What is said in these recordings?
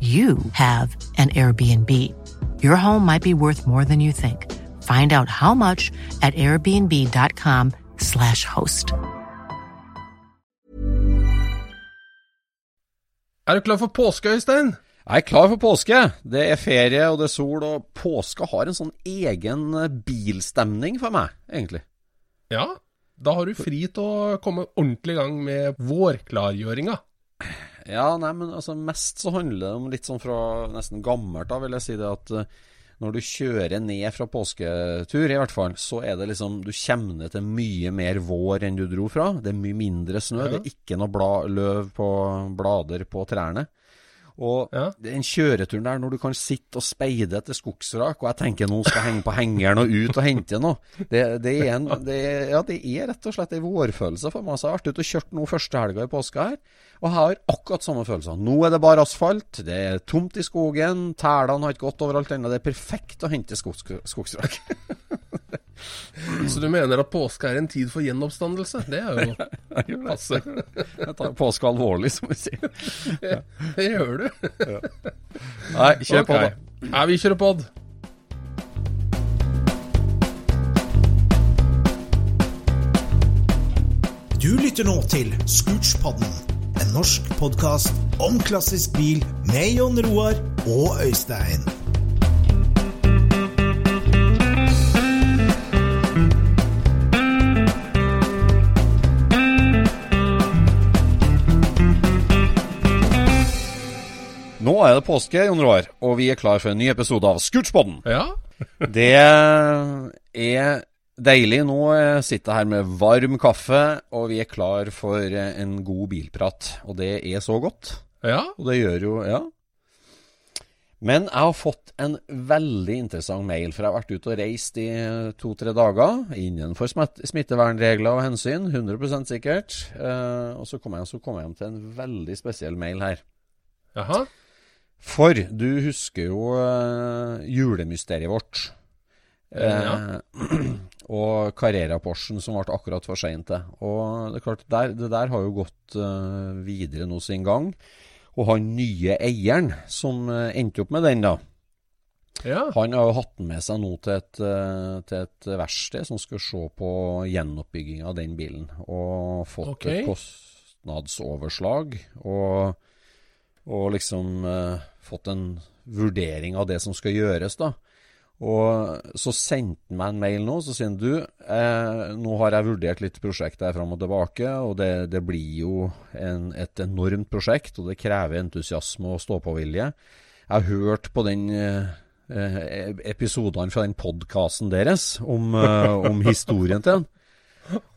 you have an Airbnb. Your home might be worth more than you think. Find out how much at airbnb.com/slash host. Er du klar for påske, Øystein? Jeg er klar for påske. Det er ferie og det er sol, og påska har en sånn egen eh, bilstemning for meg, egentlig. Ja. Da har du fri til å komme ordentlig i gang med vårklargjøringa. Ja, nei, men altså mest så handler det om litt sånn fra nesten gammelt av, vil jeg si det at eh, når du kjører ned fra påsketur, i hvert fall, så er det liksom Du kommer ned til mye mer vår enn du dro fra. Det er mye mindre snø. Ja. Det er ikke noe bla, løv på blader på trærne. Og Ja. den kjøreturen der når du kan sitte og speide etter skogsrak, og jeg tenker nå skal henge på hengeren og ut og hente noe, det, det, er en, det, ja, det er rett og slett en vårfølelse for meg. Så jeg har vært ute og kjørt nå første helga i påska her, og jeg har akkurat samme følelser. Nå er det bare asfalt, det er tomt i skogen, tælene har ikke gått overalt ennå. Det er perfekt å hente skogs, skogsrak. Så du mener at påske er en tid for gjenoppstandelse? Det er jo passe. Jeg tar påske alvorlig, som vi sier. Det gjør du. Nei, kjør på, da. Nei, Ja, vi kjører pod. Du lytter nå til Scootspodden, en norsk podkast om klassisk bil med Jon Roar og Øystein. Nå er det påske, Jon Roar, og vi er klar for en ny episode av Scootspodden. Ja. Det er deilig. Nå sitter jeg her med varm kaffe, og vi er klar for en god bilprat. Og det er så godt. Ja. Og det gjør jo Ja. Men jeg har fått en veldig interessant mail, for jeg har vært ute og reist i to-tre dager innenfor smittevernregler og hensyn, 100% sikkert. Eh, og så kom, jeg, så kom jeg hjem til en veldig spesiell mail her. Jaha. For du husker jo uh, julemysteriet vårt. Ja. Eh, og Carrera-Porschen som ble akkurat for sein til. Og det er klart, der, det der har jo gått uh, videre nå sin gang. Og han nye eieren som uh, endte opp med den, da. Ja. Han har jo hatt den med seg nå til et, eh, til et verksted som skal se på gjenoppbygginga av den bilen. Og fått okay. et kostnadsoverslag. Og, og liksom eh, fått en vurdering av det som skal gjøres, da. Og så sendte han meg en mail nå, så sier han du, eh, nå har jeg vurdert litt prosjekt her fram og tilbake, og det, det blir jo en, et enormt prosjekt, og det krever entusiasme og stå-på-vilje. Jeg har hørt på den eh, eh, episodene fra den podkasten deres om, eh, om historien til den.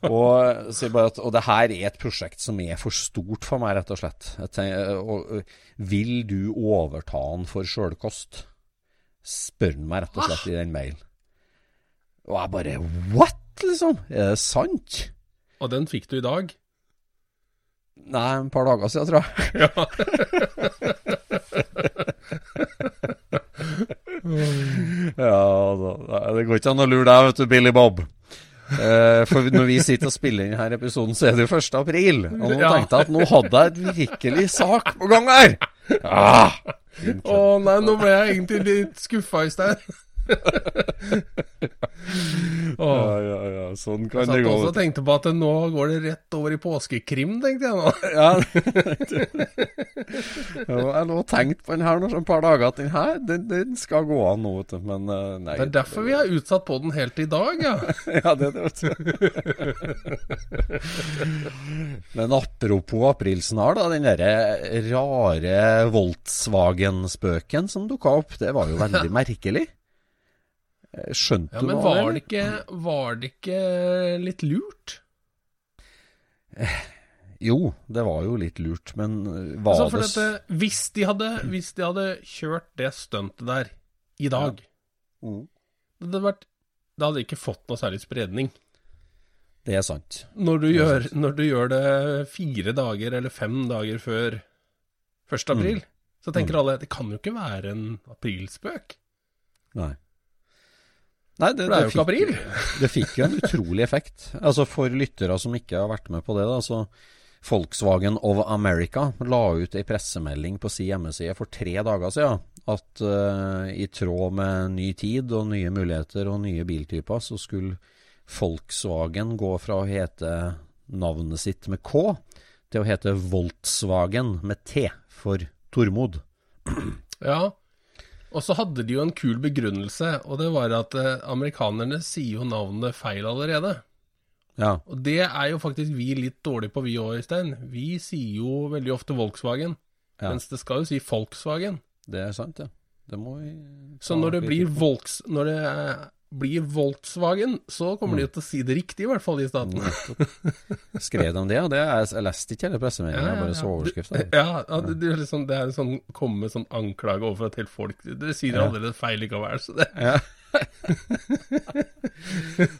Og, at, og, det her er et prosjekt som er for stort for meg, rett og slett. Tenker, og, vil du overta den for sjølkost? Spør han meg rett og slett i den mailen. Og jeg bare what, liksom? Er det sant? Og den fikk du i dag? Nei, et par dager siden, tror jeg. Ja. ja da, det går ikke an å lure deg, vet du, Billy Bob. Eh, for når vi sitter og spiller inn denne episoden, så er det jo 1. april. Og nå Ja. tenkte jeg at nå hadde jeg et virkelig sak på gang her! Ah, Å nei, nå ble jeg egentlig litt skuffa, Ja, ja, ja, sånn kan det satt gå. også og tenkte på at nå går det rett over i påskekrim, tenkte jeg nå. Ja. Jeg lå og tenkte på den her nå så et par dager, at den her, den, den skal gå an nå, vet du. Men eh, nei. Det er derfor vi har utsatt på den helt i dag, ja. Ja, det er det. Men apropos aprilsnarr, da. Den derre rare Volkswagen-spøken som dukka opp, det var jo veldig merkelig. Eh, Skjønte Ja, Men var det det ikke, var det ikke litt lurt? Jo, det var jo litt lurt, men eh, var Altså, det dette, hvis, de hadde, hvis de hadde kjørt det stuntet der i dag, Mm. det hadde vært Det hadde ikke fått noe særlig spredning. Det er sant. Når du, gjør, sant. når du gjør det fire dager eller fem dager før 1. april, Mm. så tenker alle det kan jo ikke være en aprilspøk. Nei. Nei, det, det, det fikk- april. Det fikk jo en utrolig effekt. Altså For lyttere som ikke har vært med på det, da, så Volkswagen of America la ut ei pressemelding på si hjemmeside for tre dager siden at uh, i tråd med ny tid og nye muligheter og nye biltyper, så skulle Volkswagen gå fra å hete navnet sitt med K til å hete Volkswagen med T for Tormod. Ja. Og så hadde de jo en kul begrunnelse, og det var at eh, amerikanerne sier jo navnet feil allerede. Ja, Og det er jo faktisk vi litt dårlige på, vi òg, Øystein. Vi sier jo veldig ofte Volkswagen, Ja. mens det skal jo si Volkswagen. det er sant, ja. Det må vi Så når det blir. Volks... Når det blir Volkswagen, så kommer de til å si det riktig, i hvert fall i staten. Skrev de det? Ja, det er, jeg leste ikke hele pressemeldingen, ja, bare så overskriften. Ja, ja det, det, er liksom, det er sånn komme med sånn anklage overfor et helt folk. Det sier Ja. allerede feil likevel, så det, Ja.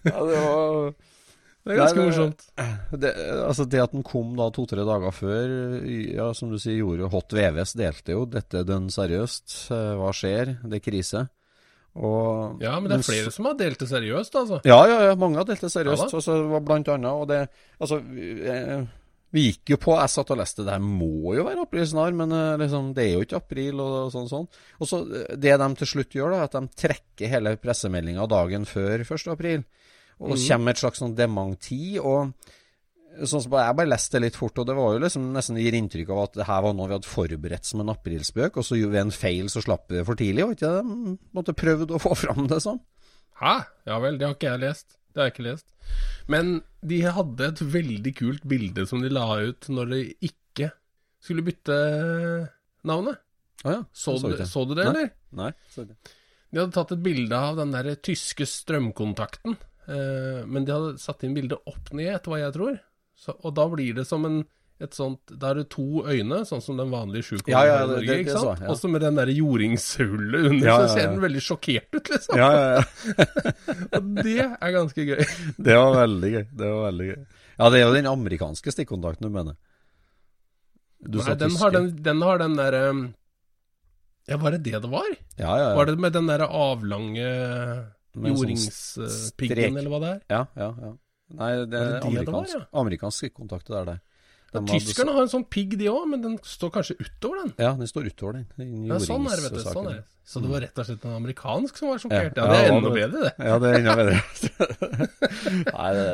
ja, det var det er ganske Nei, det- morsomt. det, Altså Det at den kom da to-tre dager før, ja, som du sier, gjorde Hot VVS delte jo 'Dette dønn seriøst'. eh, Hva skjer? Det er krise. Og Ja, men det er flere som har delt det seriøst, altså. Ja, ja, ja, mange har delt det seriøst. Ja altså, og så det var blant annet Og det Altså, vi, eh, vi gikk jo på Jeg satt og leste det her må jo være april snart, men eh, liksom, det er jo ikke april, og sånn sånn. Og så eh, Det de til slutt gjør, da, er at de trekker hele pressemeldinga dagen før 1. april. Og mm. kommer et slags sånn dementi. og Sånn som Jeg bare leste det litt fort, og det var jo liksom nesten gir inntrykk av at det her var noe vi hadde forberedt som en aprilspøk, og så gjorde vi en feil, så slapp vi det for tidlig. Var ikke det de måtte prøvd å få fram det sånn? Hæ? Ja vel, det har ikke jeg lest. Det har jeg ikke lest. Men de hadde et veldig kult bilde som de la ut når de ikke skulle bytte navnet. Ah, ja. Så, så, du, så du det, Nei. eller? Nei, så det. De hadde tatt et bilde av den der tyske strømkontakten, eh, men de hadde satt inn bildet opp ned, etter hva jeg tror. Så, og da blir det som en et sånt, Da er det to øyne, sånn som den vanlige sjukommen Ja, ja, i Norge, ikke sant? Ja. Og Også med den der jordingshullet under, Ja, så ser den veldig sjokkert ut, liksom. Ja, ja, ja. Og det er ganske gøy. Det var veldig gøy. Det var veldig gøy. Ja, det er jo den amerikanske stikkontakten du mener. Du Nei, sa den, har den, den har den derre Ja, var det det det var? Ja, ja, ja. Var det med den derre avlange jordingspiggen, sånn jordingspiggen, eller hva det er? Ja, ja, ja. Nei, det er det amerikansk, det var, ja? amerikansk kontakter, det er det. De Tyskerne har en sånn pigg, de òg, men den står kanskje utover den. Ja, den står utover den. den Ja, sånn er det, vet du. Sånn er det. Så det var rett og slett en amerikansk som var sjokkert? Ja, Ja, det er enda det- bedre, det. Ja, det er enda bedre. Nei, det,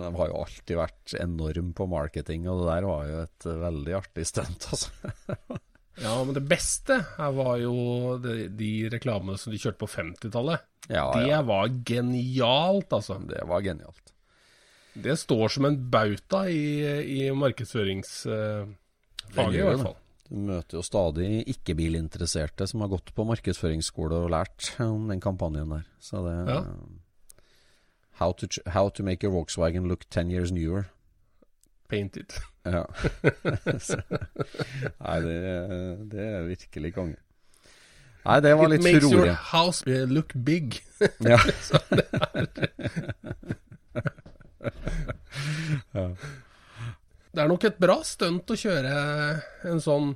de har jo alltid vært enorm på marketing, og det der var jo et veldig artig stunt, altså. Ja, men det beste her var jo de, de reklamene som de kjørte på 50-tallet. Ja, Det var genialt, altså. Det var genialt. Det står som en bauta i, i markedsføringsfaget, i hvert fall. Du møter jo stadig ikke-bilinteresserte som har gått på markedsføringsskole og lært om den kampanjen der. Så det Ja. how, to, how to make your Volkswagen look 10 years newer. Paint it. Ja. Nei, det, det er virkelig konge. Nei, det var It litt makes your house look big. Ja. Det er nok et bra stunt å kjøre en sånn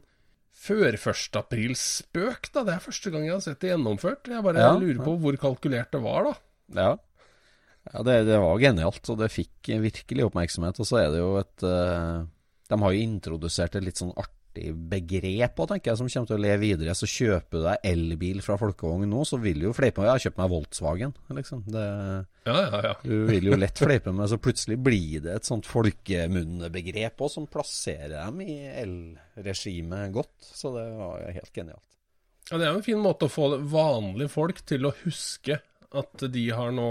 før 1.4-spøk, da. Det er første gang jeg har sett det gjennomført. Jeg bare Ja, lurer på hvor kalkulert det var, da. Ja. ja det, det var genialt, og det fikk virkelig oppmerksomhet. Og så er det jo et uh, De har jo introdusert et litt sånn artig begrep òg, tenker jeg, som kommer til å leve videre. Så kjøper du deg elbil fra folkevogn nå, så vil du jo fleipe med Jeg har kjøpt meg Volkswagen, liksom. Det, Ja, ja, ja. du vil jo lett fleipe med, så plutselig blir det et sånt folkemunnebegrep òg, som plasserer dem i elregimet godt. Så det var jo helt genialt. Ja, Det er jo en fin måte å få vanlige folk til å huske at de har nå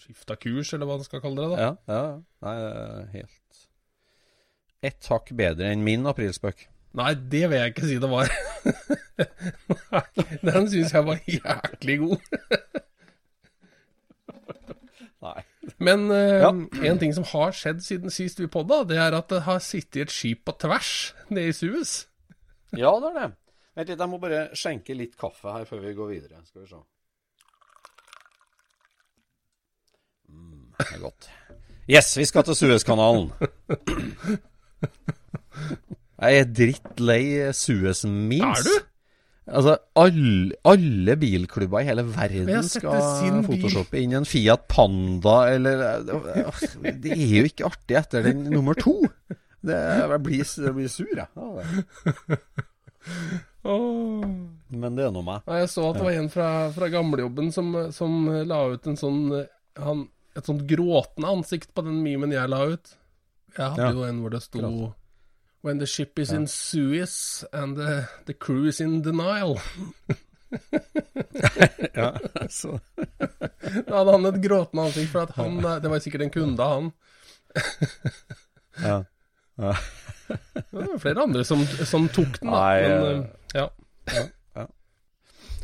skifta kurs, eller hva man skal kalle det. da. Ja, ja. Nei, helt Ett hakk bedre enn min aprilspøk. Nei, det vil jeg ikke si det var. Den syns jeg var jæklig god. Nei. Men eh, Ja. en ting som har skjedd siden sist vi podda, det er at det har sittet et skip på tvers nede i Suez. Ja, det er det. Vent litt, jeg må bare skjenke litt kaffe her før vi går videre. Skal vi se. Mm, det er godt. Yes, vi skal til Suezkanalen. Jeg er drittlei Suez-memes. Er du? Altså, alle, alle bilklubber i hele verden skal sin bil. photoshoppe inn en Fiat Panda, eller Det er jo ikke artig etter den nummer to. Det, jeg, blir, jeg blir sur, jeg. Ja. Men det er nå meg. Jeg så at det var en fra, fra gamlejobben som, som la ut en sånn han, Et sånt gråtende ansikt på den memen jeg la ut. Jeg hadde Ja. jo en hvor det sto Klart. When the ship is in Suez and the, the crew is in denial. Ja, så. Da hadde han et gråtende ansikt, for at han Det var sikkert en kunde av han. Ja. Det var flere andre som, som tok den, da. Nei, Men, ja. ja.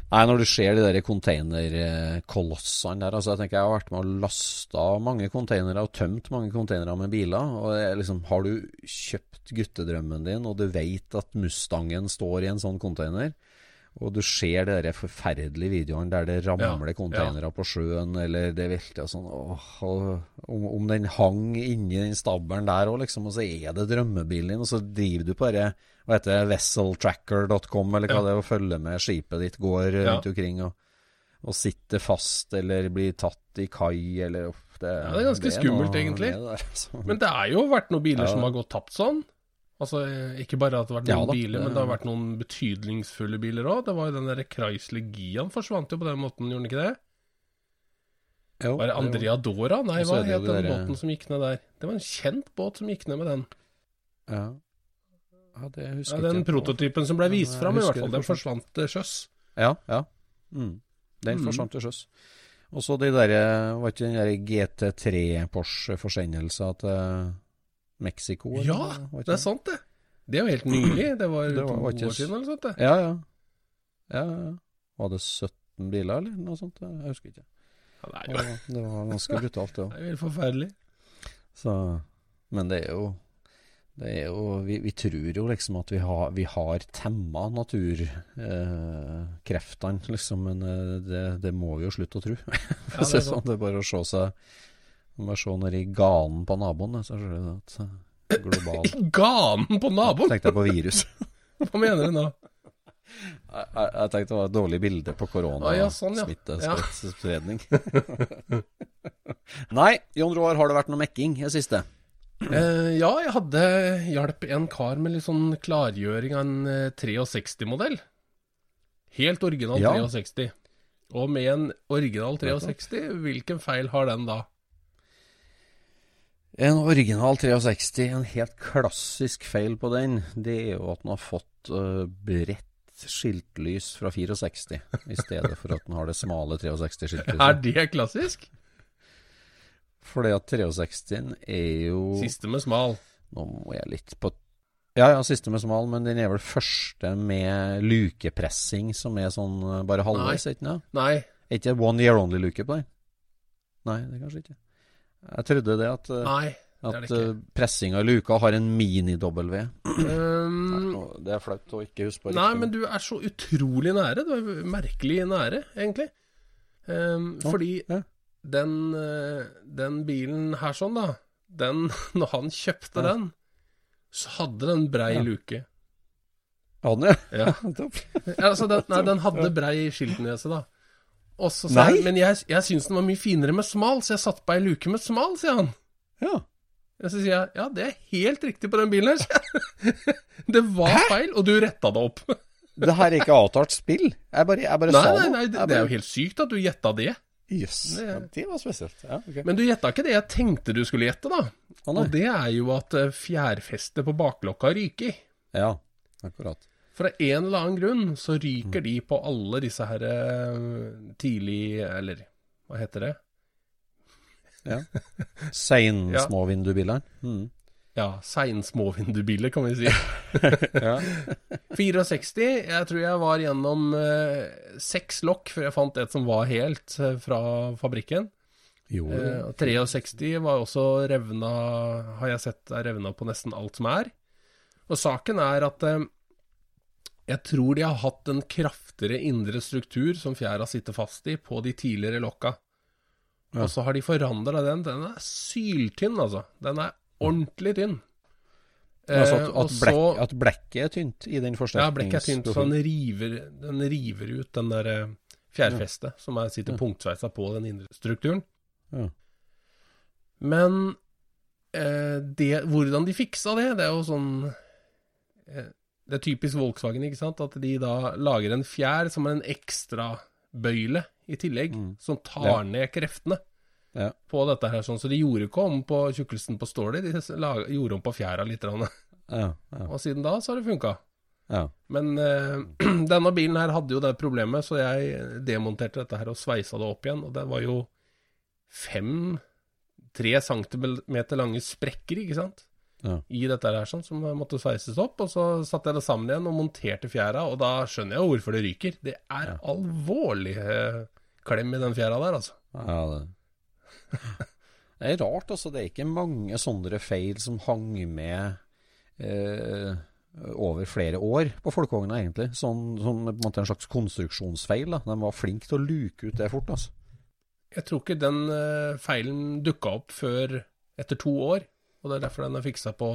Nei, når du ser de der containerkolossene der altså Jeg tenker jeg har vært med og lasta mange containere og tømt mange containere med biler. Og liksom, Har du kjøpt guttedrømmen din, og du vet at Mustangen står i en sånn container, og du ser de forferdelige videoene der det ramler Ja, containere på sjøen, eller det velter og sånn åh, og om, den hang inni den stabelen der òg, liksom, og så er det drømmebilen din, og så driver du på det hva heter det, vesseltracker.com, eller hva Ja. det er, og følger med skipet ditt går Ja. rundt omkring og, og sitter fast eller blir tatt i kai, eller uff, det, Ja, det er ganske skummelt, egentlig. det der, altså. Men det er jo vært noen biler Ja. som har gått tapt sånn. Altså, eh, Ikke bare at det har vært Ja noen da, biler, men det har vært noen betydningsfulle biler òg. Det var jo den der Chrysler Gian forsvant jo på den måten, gjorde den ikke det? Jo, Var det jo. Andrea Dora? Nei, hva jo het den der... båten som gikk ned der? Det var en kjent båt som gikk ned med den. Ja. ja, det Ja, husker den ikke Den prototypen som ble vist fram, i hvert fall. Den forsvant til sjøs. Ja, ja. Mm. Den Mm. forsvant til sjøs. Og så de der, var ikke den der GT3 Porsche-forsendelsen til Mexico? eller Ja, det er sant, det. Det er jo helt nylig. Det var Det var- to ikke år siden eller sånt. det. Ja, ja. ja, ja. Var det 17 biler, eller noe sånt? Jeg husker ikke. Ja, det Og jo det var ganske brutalt, det òg. det er helt forferdelig. Så, men det er jo det er jo, vi, vi tror jo liksom at vi har, vi har temma naturkreftene, liksom, men eh, det, det må vi jo slutte å tro. Ja, det er sånn, det er bare å se seg Bare se ned i ganen på naboen, så skjønner du at eh, global Ganen på naboen! Tenkte jeg på virus. Hva mener du nå? Jeg, jeg, jeg tenkte det var et dårlig bilde på Ah, ja, sånn, ja. ja. Nei, Jon Roar, har det vært noe mekking i det siste? Eh, ja, jeg hadde hjalp en kar med litt sånn klargjøring av en eh, 63-modell. Helt original Ja. 63. Og med en original 63, hvilken feil har den da? En original 63, en helt klassisk feil på den, det er jo at den har fått uh, bredt skiltlys fra 64, i stedet for at den har det smale 63-skiltlyset. Er det klassisk? Fordi at 63-en er jo Siste med smal. Nå må jeg litt på Ja, ja, siste med smal, men den er vel første med lukepressing, som er sånn uh, bare halvveis, ikke det? Nei. Er ikke one year only-luke på den? Nei, det er kanskje ikke. Jeg trodde det at, uh, Nei, det at uh, pressinga i luka har en mini-W. Um, Det er flaut å ikke huske på nei, men du er så utrolig nære. Du er merkelig nære, egentlig. Um, Ja, fordi ja. den, eh, den bilen her sånn, da Den, når han kjøpte Ja. den, så hadde den brei Ja. luke. Hadde den, Ja. Ja, altså, den, nei, den hadde brei skiltnese, da. Så sa Nei? men jeg, jeg syns den var mye finere med smal, så jeg satte på ei luke med smal, sier han. Ja. Og så sier jeg ja, det er helt riktig på den bilen her, sier jeg. Det var feil, og du retta det opp. Det her er ikke avtalt spill. Jeg bare, jeg bare Nei, sa nei, nei, det, bare... det er jo helt sykt at du gjetta det. Jøss. Det- Ja, det var spesielt. Ja, okay. Men du gjetta ikke det jeg tenkte du skulle gjette, da. Ah. Og det er jo at eh, fjærfestet på baklokka ryker. Ja, akkurat. For av en eller annen grunn så ryker de på alle disse her eh, tidlig Eller hva heter det? Ja. Sein Ja. små vindubilene. Mm. Ja, seinsmåvindubiler, kan vi si. Ja. 64. Jeg tror jeg var gjennom eh, seks lokk før jeg fant et som var helt eh, fra fabrikken. Jo, Eh, 63 var også revna Har jeg sett er revna på nesten alt som er. Og saken er at eh, jeg tror de har hatt en kraftigere indre struktur som fjæra sitter fast i, på de tidligere lokka. Ja. Og så har de forandra den. Den er syltynn, altså. Den er ordentlig tynn. altså Eh, at, og at, blekk, så- at blekket er tynt i den ja, blekket er tynt, så den river, den river ut den der fjærfestet fjærfestet som er, sitter Ja. punktsveisa på den indre strukturen. Ja. Men eh, det, hvordan de fiksa det, det er jo sånn eh, Det er typisk Volkswagen, ikke sant? At de da lager en fjær som er en ekstra bøyle i tillegg, Mm. som tar Ja. ned kreftene Ja. på dette her. sånn. Så de gjorde ikke om på tjukkelsen på stålet, de lag- gjorde om på fjæra litt. Ja, ja, Og siden da så har det funka. ja. Men uh, denne bilen her hadde jo det problemet, så jeg demonterte dette her og sveisa det opp igjen. Og det var jo fem Tre centimeter lange sprekker, ikke sant? Ja. I dette her sånn, som måtte sveises opp. Og så satte jeg det sammen igjen og monterte fjæra, og da skjønner jeg jo hvorfor det ryker. Det er alvorlig eh, klem i den fjæra der, altså. ja det. det er rart, altså. Det er ikke mange sånne feil som hang med eh, over flere år på folkevogna, egentlig. Sånn, som på en måte en slags konstruksjonsfeil. Da. De var flinke til å luke ut det fort, altså. Jeg tror ikke den eh, feilen dukka opp før etter to år. Og det er derfor den er fiksa på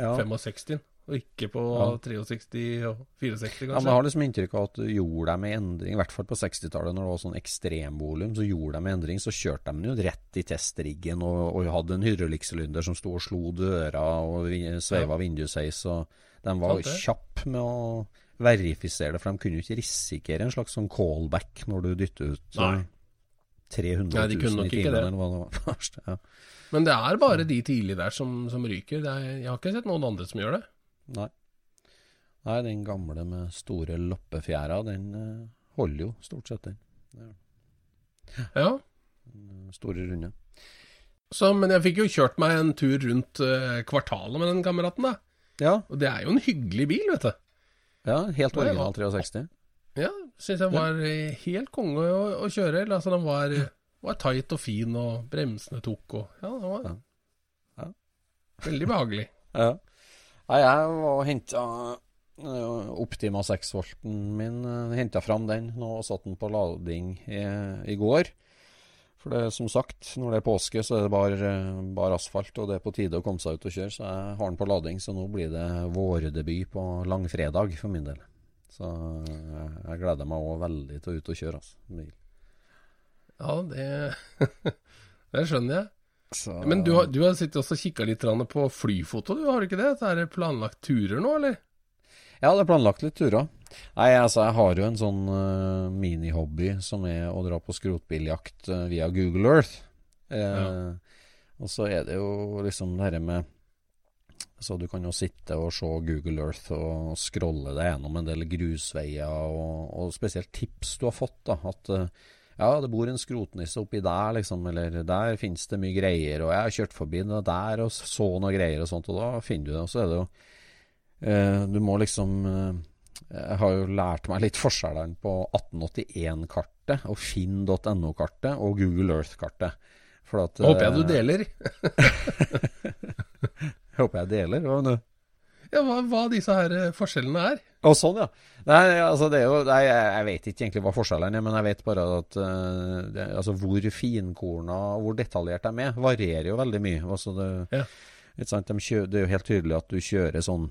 Ja. 65, og ikke på Ja. 63 og 64, Ja, men jeg har liksom inntrykk av at gjorde de med endring, i hvert fall på 60-tallet, når det var sånn ekstremvolum, så gjorde de med endring. Så kjørte de den jo rett i testriggen og, og hadde en hydraulikksylinder som sto og slo døra og sveiva ja. vindusheis. Og de var kjappe med å verifisere det, for de kunne jo ikke risikere en slags sånn callback når du dytter ut Nei. eh, 300 Nei, de 000 kunne nok i timen, eller hva det var. Ja. Men det er bare de tidlig der som, som ryker. Er, jeg har ikke sett noen andre som gjør det. Nei. Nei, den gamle med store loppefjæra, den eh, holder jo stort sett, den. Ja. Store runde. Så, men jeg fikk jo kjørt meg en tur rundt eh, kvartalet med den kameraten, da. Ja, Og det er jo en hyggelig bil, vet du. ja helt original 63. Ja, syns jeg var eh, helt konge å, å kjøre. Altså, den var, var tight og fin, og bremsene tok og Ja, det var Ja. Ja. veldig behagelig. Ja. ja. jeg var og henta Optima 6-volten min. Henta fram den nå og satte den på lading i, i går. For det som sagt, når det er påske, så er det bare, bare asfalt, og det er på tide å komme seg ut og kjøre. Så jeg har den på lading, så nå blir det vårdebut på langfredag for min del. Så jeg, jeg gleder meg òg veldig til å ut og kjøre, altså. Ja, det Det skjønner jeg. Så, Men du har, du har sittet og kikka litt på flyfoto, du har du ikke det? Så er det planlagt turer nå, eller? Ja, det er planlagt litt turer. Nei, altså, jeg har jo en sånn uh, minihobby som er å dra på skrotbiljakt uh, via Google Earth. Ja. Og så er det jo liksom det her med Så du kan jo sitte og se Google Earth og scrolle deg gjennom en del grusveier, og, og spesielt tips du har fått. da, At ja, det bor en skrotnisse oppi der, liksom, eller der finnes det mye greier, og jeg har kjørt forbi det der og så noe greier og sånt, og da finner du det. Og så er det jo eh, Du må liksom eh, Jeg har jo lært meg litt forskjellene på 1881-kartet og finn.no-kartet og Google Earth-kartet. For at, Håper jeg du eh, deler. Håper jeg deler. Hva, Ja, hva, hva disse her eh, forskjellene er. Og sånn, ja. Nei, altså det er jo nei, jeg, vet ikke egentlig hva forskjellene er, men jeg vet bare at uh, det, altså hvor finkorna og hvor detaljert de er, varierer jo veldig mye. Altså det, Ja. De kjø, det er jo helt tydelig at du kjører sånn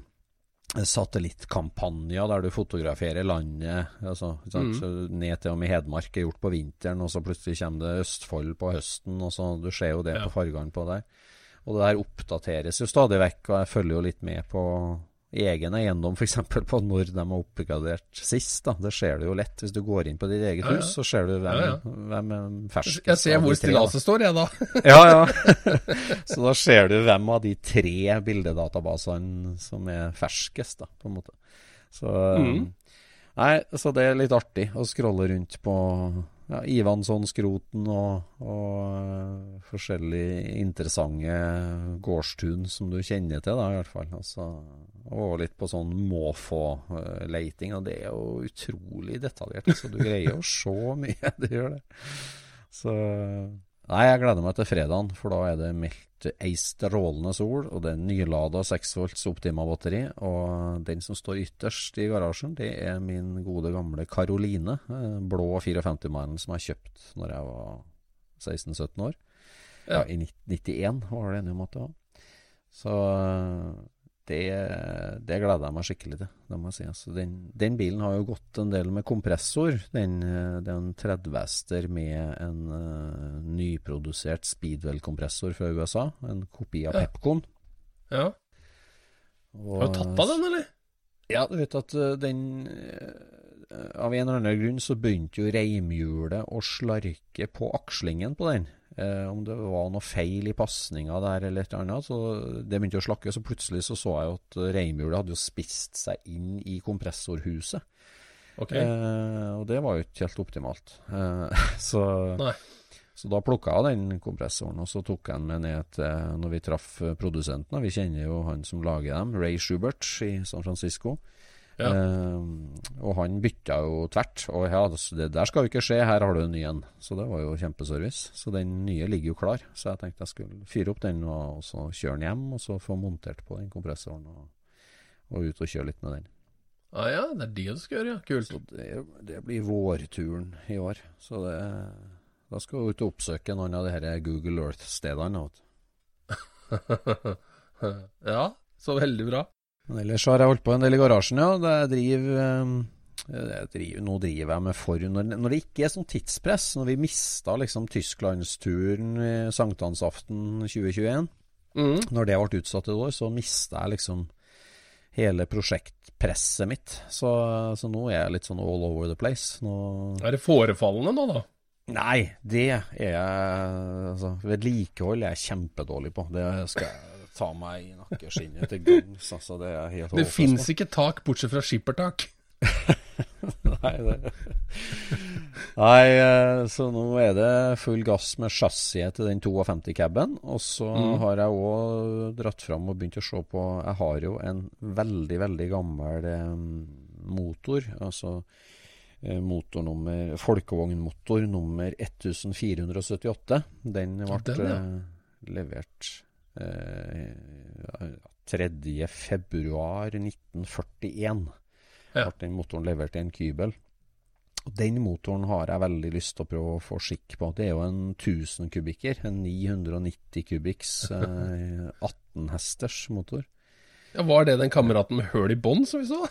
satellittkampanjer der du fotograferer landet. Altså, mm. Ned til og med Hedmark er gjort på vinteren, og så plutselig kommer det Østfold på høsten. og så Du ser jo det ja. på fargene på der. Og det der oppdateres jo stadig vekk, og jeg følger jo litt med på egen eiendom, f.eks. på når de har oppgradert sist. da. Det ser du jo lett. Hvis du går inn på ditt eget ja, ja. hus, så ser du hvem, ja, hvem er ferskest. Jeg ser hvor stillaset står, jeg, da. ja, ja. så da ser du hvem av de tre bildedatabasene som er ferskest, da, på en måte. Så mm. Nei, så det er litt artig å scrolle rundt på ja, Ivansson-skroten og, og uh, forskjellige interessante gårdstun som du kjenner til, da, i hvert fall. Altså, og litt på sånn måfå-leiting, og det er jo utrolig detaljert. Så du greier å se mye, det gjør det. Så Nei, jeg gleder meg til fredagen, for da er det meldt ei strålende sol, og det er nylada 6 volts Optima-batteri. Og den som står ytterst i garasjen, det er min gode gamle Karoline, eh, blå 54-malen som jeg kjøpte når jeg var 16-17 år. Ja. I 91 var det den om at det. Så det, det, gleder jeg meg skikkelig til. Det må jeg si. Altså, den, den, bilen har jo gått en del med kompressor. Den, det er 30-ester med en uh, nyprodusert Speedwell-kompressor fra USA. En kopi av Pepcon. Ja. Og, har du tatt av den, eller? Ja, du vet at uh, den uh, Av en eller annen grunn så begynte jo reimhjulet å slarke på akslingen på den. Eh, om det var noe feil i pasninga der eller et eller annet. Så det begynte å slakke, så plutselig så, så jeg at reimhjulet hadde jo spist seg inn i kompressorhuset. Okay. Eh, og det var jo ikke helt optimalt. Eh, så, så, da plukka jeg den kompressoren, og så tok jeg den med ned til når vi traff produsenten. Vi kjenner jo han som lager dem, Ray Schubert i San Francisco. Ja. Uh, og han bytta jo tvert. Og ja, det der skal jo ikke skje, her har du en ny en. Så det var jo kjempeservice. Så den nye ligger jo klar. Så jeg tenkte jeg skulle fyre opp den og, så kjøre den hjem, og så få montert på den kompressoren og, og ut og kjøre litt med den. Ah, ja, det er det du skal gjøre, ja. Kult. Det, det blir vårturen i år. Så det, da skal vi ut og oppsøke noen av de her Google Earth-stedene. ja, så veldig bra. Men ellers har jeg holdt på en del i garasjen, ja. Driver, driver, nå driver jeg med for når, når, det ikke er sånn tidspress. Når vi mista liksom tysklandsturen sankthansaften 2021, mm. når det ble utsatt et år, så mista jeg liksom hele prosjektpresset mitt. Så, så, nå er jeg litt sånn all over the place. Nå... Er det forefallende nå, da? Nei, det er jeg altså, Vedlikehold er jeg kjempedårlig på. Det skal jeg ta meg i nakkeskinnet til gangs. Altså, det er helt Det fins ikke tak bortsett fra skippertak. Nei, det Nei, eh, så nå er det full gass med chassiset til den 52-caben. Og så mm. har jeg òg dratt fram og begynt å se på Jeg har jo en veldig, veldig gammel eh, motor. Altså eh, motornummer Folkevognmotor nummer 1478. Den ble den, ja. Eh, februar 3.2.1941 ja. ble den motoren levert i en kybel. Og Den motoren har jeg veldig lyst til å prøve å få skikk på. Det er jo en 1000 kubikker. En 990 kubikks eh, 18 hesters motor. Ja, Var det den kameraten med høl i bånn som vi så?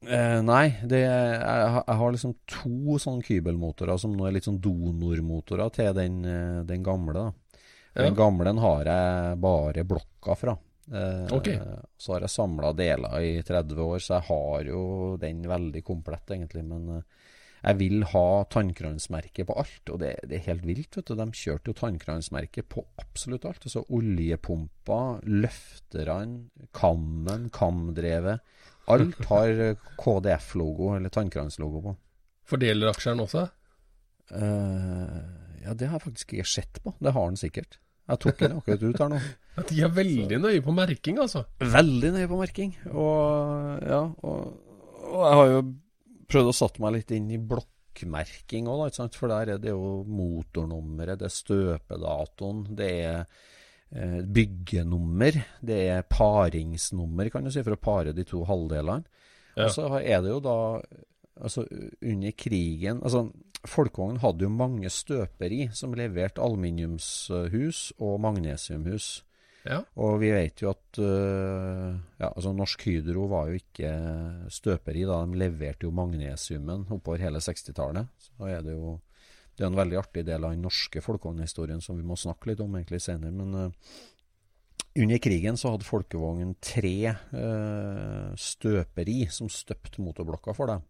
Eh, nei, det, jeg, jeg, har liksom to sånne kybelmotorer som nå er litt sånn donormotorer til den, eh, den gamle. da ja. Den gamle har jeg bare blokka fra. Eh, okay. Så har jeg samla deler i 30 år, så jeg har jo den veldig komplett, egentlig. Men eh, jeg vil ha tannkransmerke på alt, og det, det, er helt vilt. vet du. De kjørte jo tannkransmerke på absolutt alt. Altså oljepumpa, løfterne, kammen, kamdrevet. Alt har KDF-logo, eller tannkranslogo på. Fordeler aksjene også? Uh, ja, det har jeg faktisk ikke sett på. Det har han sikkert. Jeg tok den akkurat ut her nå. De er veldig nøye på merking, altså? Veldig nøye på merking. Og ja, og, og jeg har jo prøvd å satt meg litt inn i blokkmerking òg, for der er det jo motornummeret, det er støpedatoen, det er eh, byggenummer, det er paringsnummer, kan du si, for å pare de to halvdelene. Ja. Og så er det jo da altså under krigen altså Folkevogn hadde jo mange støperi som leverte aluminiumshus og magnesiumhus. Ja. Og vi vet jo at uh, ja, altså Norsk Hydro var jo ikke støperi da. De leverte jo magnesiumen oppover hele 60-tallet. Så er det jo det er en veldig artig del av den norske folkevognhistorien som vi må snakke litt om egentlig senere. Men uh, under krigen så hadde Folkevogn tre uh, støperi som støpte motorblokka for dem.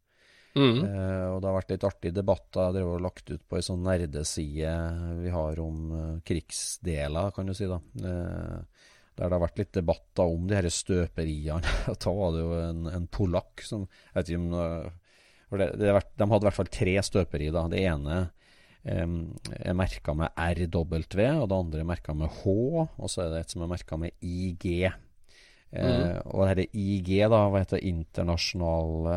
Mm. Eh, og det har vært litt artige debatter. Jeg drev og lagt ut på ei sånn nerdeside vi har om eh, krigsdeler, kan du si. da. Eh, der det har vært litt debatter om de her støperiene. da var det jo en, en polakk som jeg vet ikke om for det, det vært, De hadde i hvert fall tre støperi. da. Det ene eh, er merka med RW, og det andre er merka med H. Og så er det et som er merka med IG. Eh, Og dette IG, da, hva heter det, internasjonale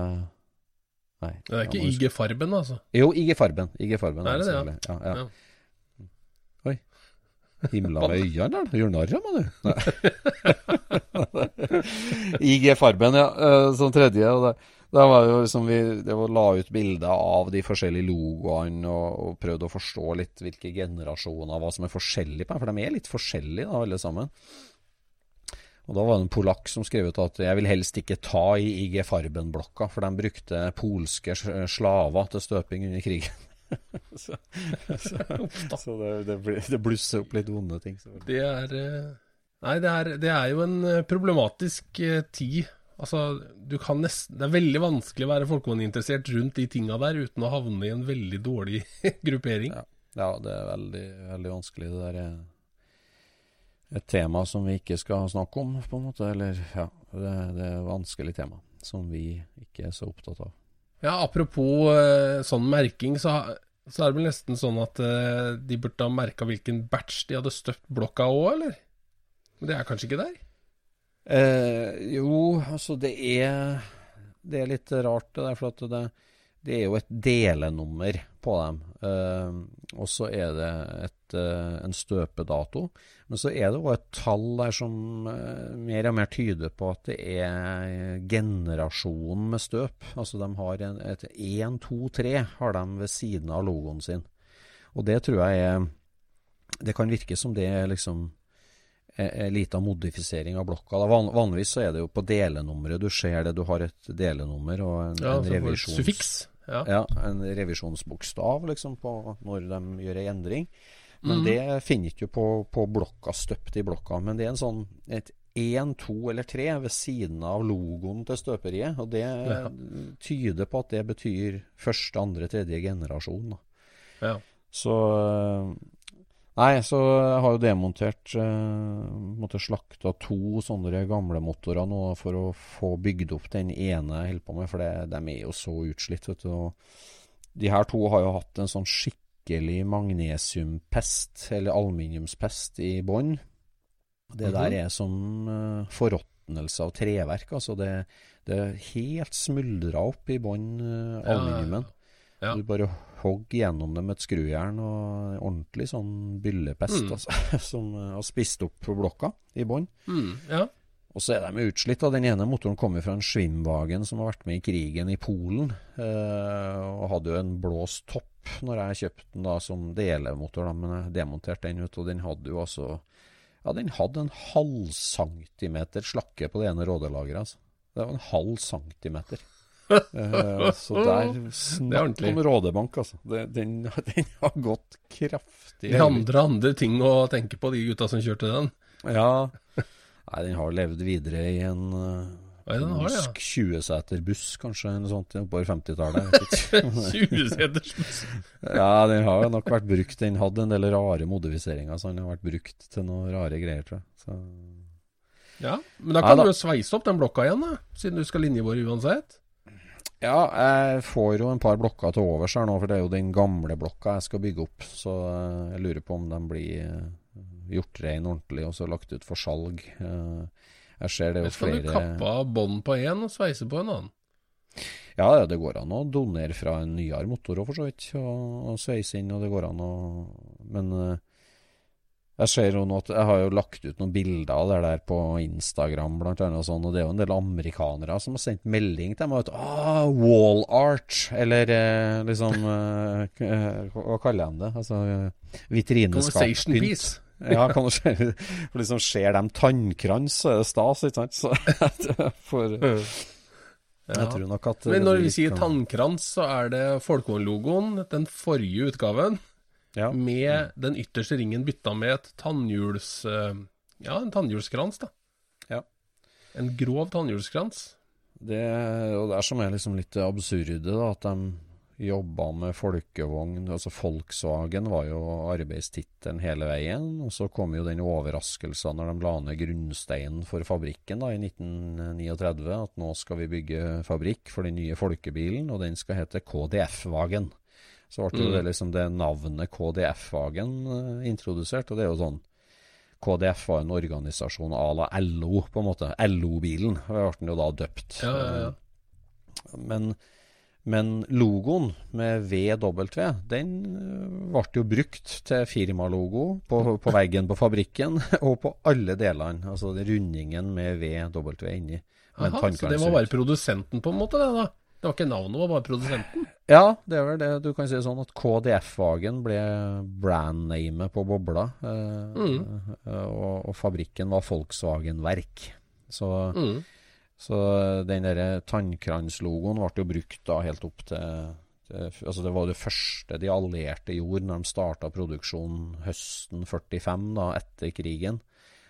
Nei. Det er ikke IG Farben, altså. Jo, IG Farben. IG Farben Er det det, ja? ja? Ja, Ja. Oi. Himla med øynene, der. Gjør narr av meg, du. IG Farben, ja. eh, Som tredje. Og det, det var jo liksom vi det var la ut bilder av de forskjellige logoene og, og prøvde å forstå litt hvilke generasjoner hva som er forskjellig på dem. For de er litt forskjellige, da, alle sammen. Og Da var det en polakk som skrev ut at jeg vil helst ikke ta i IG Farben-blokka, for de brukte polske slaver til støping under krigen. så så, så det, det, det blusser opp litt vonde ting. Det er eh, Nei, det er, det er jo en eh, problematisk eh, tid. Altså, du kan nesten Det er veldig vanskelig å være folkevogninteressert rundt de tinga der uten å havne i en veldig dårlig gruppering. Ja. Ja, det er veldig, veldig vanskelig. Det der er et tema som vi ikke skal snakke om, på en måte. Eller, ja, det, det er et vanskelig tema som vi ikke er så opptatt av. Ja, apropos eh, sånn merking, så, så er det vel nesten sånn at eh, de burde ha merka hvilken batch de hadde støpt blokka òg, eller? Men det er kanskje ikke der? Eh, jo, altså det er Det er litt rart det der, for at det, det er jo et delenummer på dem. Uh, og så er det et, uh, en støpedato. Men så er det òg et tall der som uh, mer og mer tyder på at det er generasjonen med støp. Altså de har en, et 1, 2, 3 har de ved siden av logoen sin. Og det tror jeg er Det kan virke som det er liksom en liten modifisering av blokka. Van, vanligvis så er det jo på delenummeret du ser det. Du har et delenummer og en, Ja, en revisjons... Suffiks. Ja. Ja, en revisjonsbokstav liksom på når de gjør en endring. Men mm. det finner ikke på, på blokka, støpt i blokka. Men det er en sånn et én, to eller tre ved siden av logoen til støperiet. Og det Ja. tyder på at det betyr første, andre, tredje generasjon. Ja. Så Nei, så jeg har jo demontert eh, Måtte slakta to sånne gamle motorer nå for å få bygd opp den ene jeg holder på med, for det, de er jo så utslitt, vet du. Og de her to har jo hatt en sånn skikkelig magnesiumpest, eller aluminiumspest, i bånn. Det Mhm. der er som eh, forråtnelse av treverk. Altså det, det er helt smuldra opp i bånn eh, aluminiumen. ja, ja. Du bare hogg gjennom det med et skrujern og ordentlig sånn byllepest Mm. altså, som uh, har spist opp på blokka i bånn. Mm, ja. Og så er de utslitt. da. Den ene motoren kommer fra en Schwimwagen som har vært med i krigen i Polen. Eh, og hadde jo en blåst topp når jeg kjøpte den da som delemotor, da, men jeg demonterte den ut. Og den hadde jo altså Ja, den hadde en halv centimeter slakke på det ene rådelageret. Altså. Det var en halv centimeter. Eh, så der Det er Snakk om rådebank, altså. Det, den, den har gått kraftig. De andre andre ting å tenke på, de gutta som kjørte den. Ja. Nei, den har levd videre i en Ja, den har det, ja. polsk 20-seter kanskje, eller sånt, på 50-tallet. jeg vet ikke. 20-seters ja, den har nok vært brukt. Den hadde en del rare modifiseringer, så den har vært brukt til noen rare greier, tror jeg. Så, Ja, men da Nei kan da. du jo sveise opp den blokka igjen, da. Siden du skal linjebore uansett. Ja, jeg får jo en par blokker til overs her nå, for det er jo den gamle blokka jeg skal bygge opp. Så jeg lurer på om de blir eh, gjort rein ordentlig og så lagt ut for salg. Eh, Jeg ser det jo flere skal du kappe av bånd på én og sveise på en annen. Ja, ja, det går an å donere fra en nyere motor òg, for så vidt. Og, og sveise inn, og det går an å Men eh, jeg ser jo nå at jeg har jo lagt ut noen bilder av det der på Instagram, blant annet, og sånn, og det er jo en del amerikanere som har sendt melding til meg at ah, wall art, eller eh, liksom eh, Hva kaller de det? Altså eh, piece. Ja, kan du se, for liksom ser dem tannkrans, så er det stas, ikke sant? Så for, jeg tror nok at Men når vi sier tannkrans, så er det Folkvogn-logoen, den forrige utgaven, ja. med den ytterste ringen bytta med et tannhjuls... eh, Ja, en tannhjulskrans, da. Ja. En grov tannhjulskrans. Det er det er som er liksom litt absurde, da, at de jobba med folkevogn. Altså Volkswagen var jo arbeidstittelen hele veien. Og så kom jo den overraskelsen når de la ned grunnsteinen for fabrikken da, i 1939, at nå skal vi bygge fabrikk for den nye folkebilen, og den skal hete KDF-vagen. Så ble mm. det liksom det navnet KDF-vagen uh, introdusert, og det er jo sånn KDF var en organisasjon à la LO, på en måte. LO-bilen ble den jo da døpt. Ja, ja, ja. Men, men logoen med VW, den øh, ble jo brukt til firmalogo på, på veggen på fabrikken, og på alle delene. Altså rundingen med VW inni. Aha, så det var bare produsenten, på en måte, det da? Det var ikke navnet, det var bare produsenten? Ja, det er vel det. Du kan si sånn at KDF-vagen ble brandnamet på bobla. eh, mm. og, og fabrikken var Volkswagen Verk. Så, Mm. så den derre tannkranslogoen ble jo brukt da helt opp til, til Altså det var det første de allierte gjorde når de starta produksjonen høsten 45, da, etter krigen.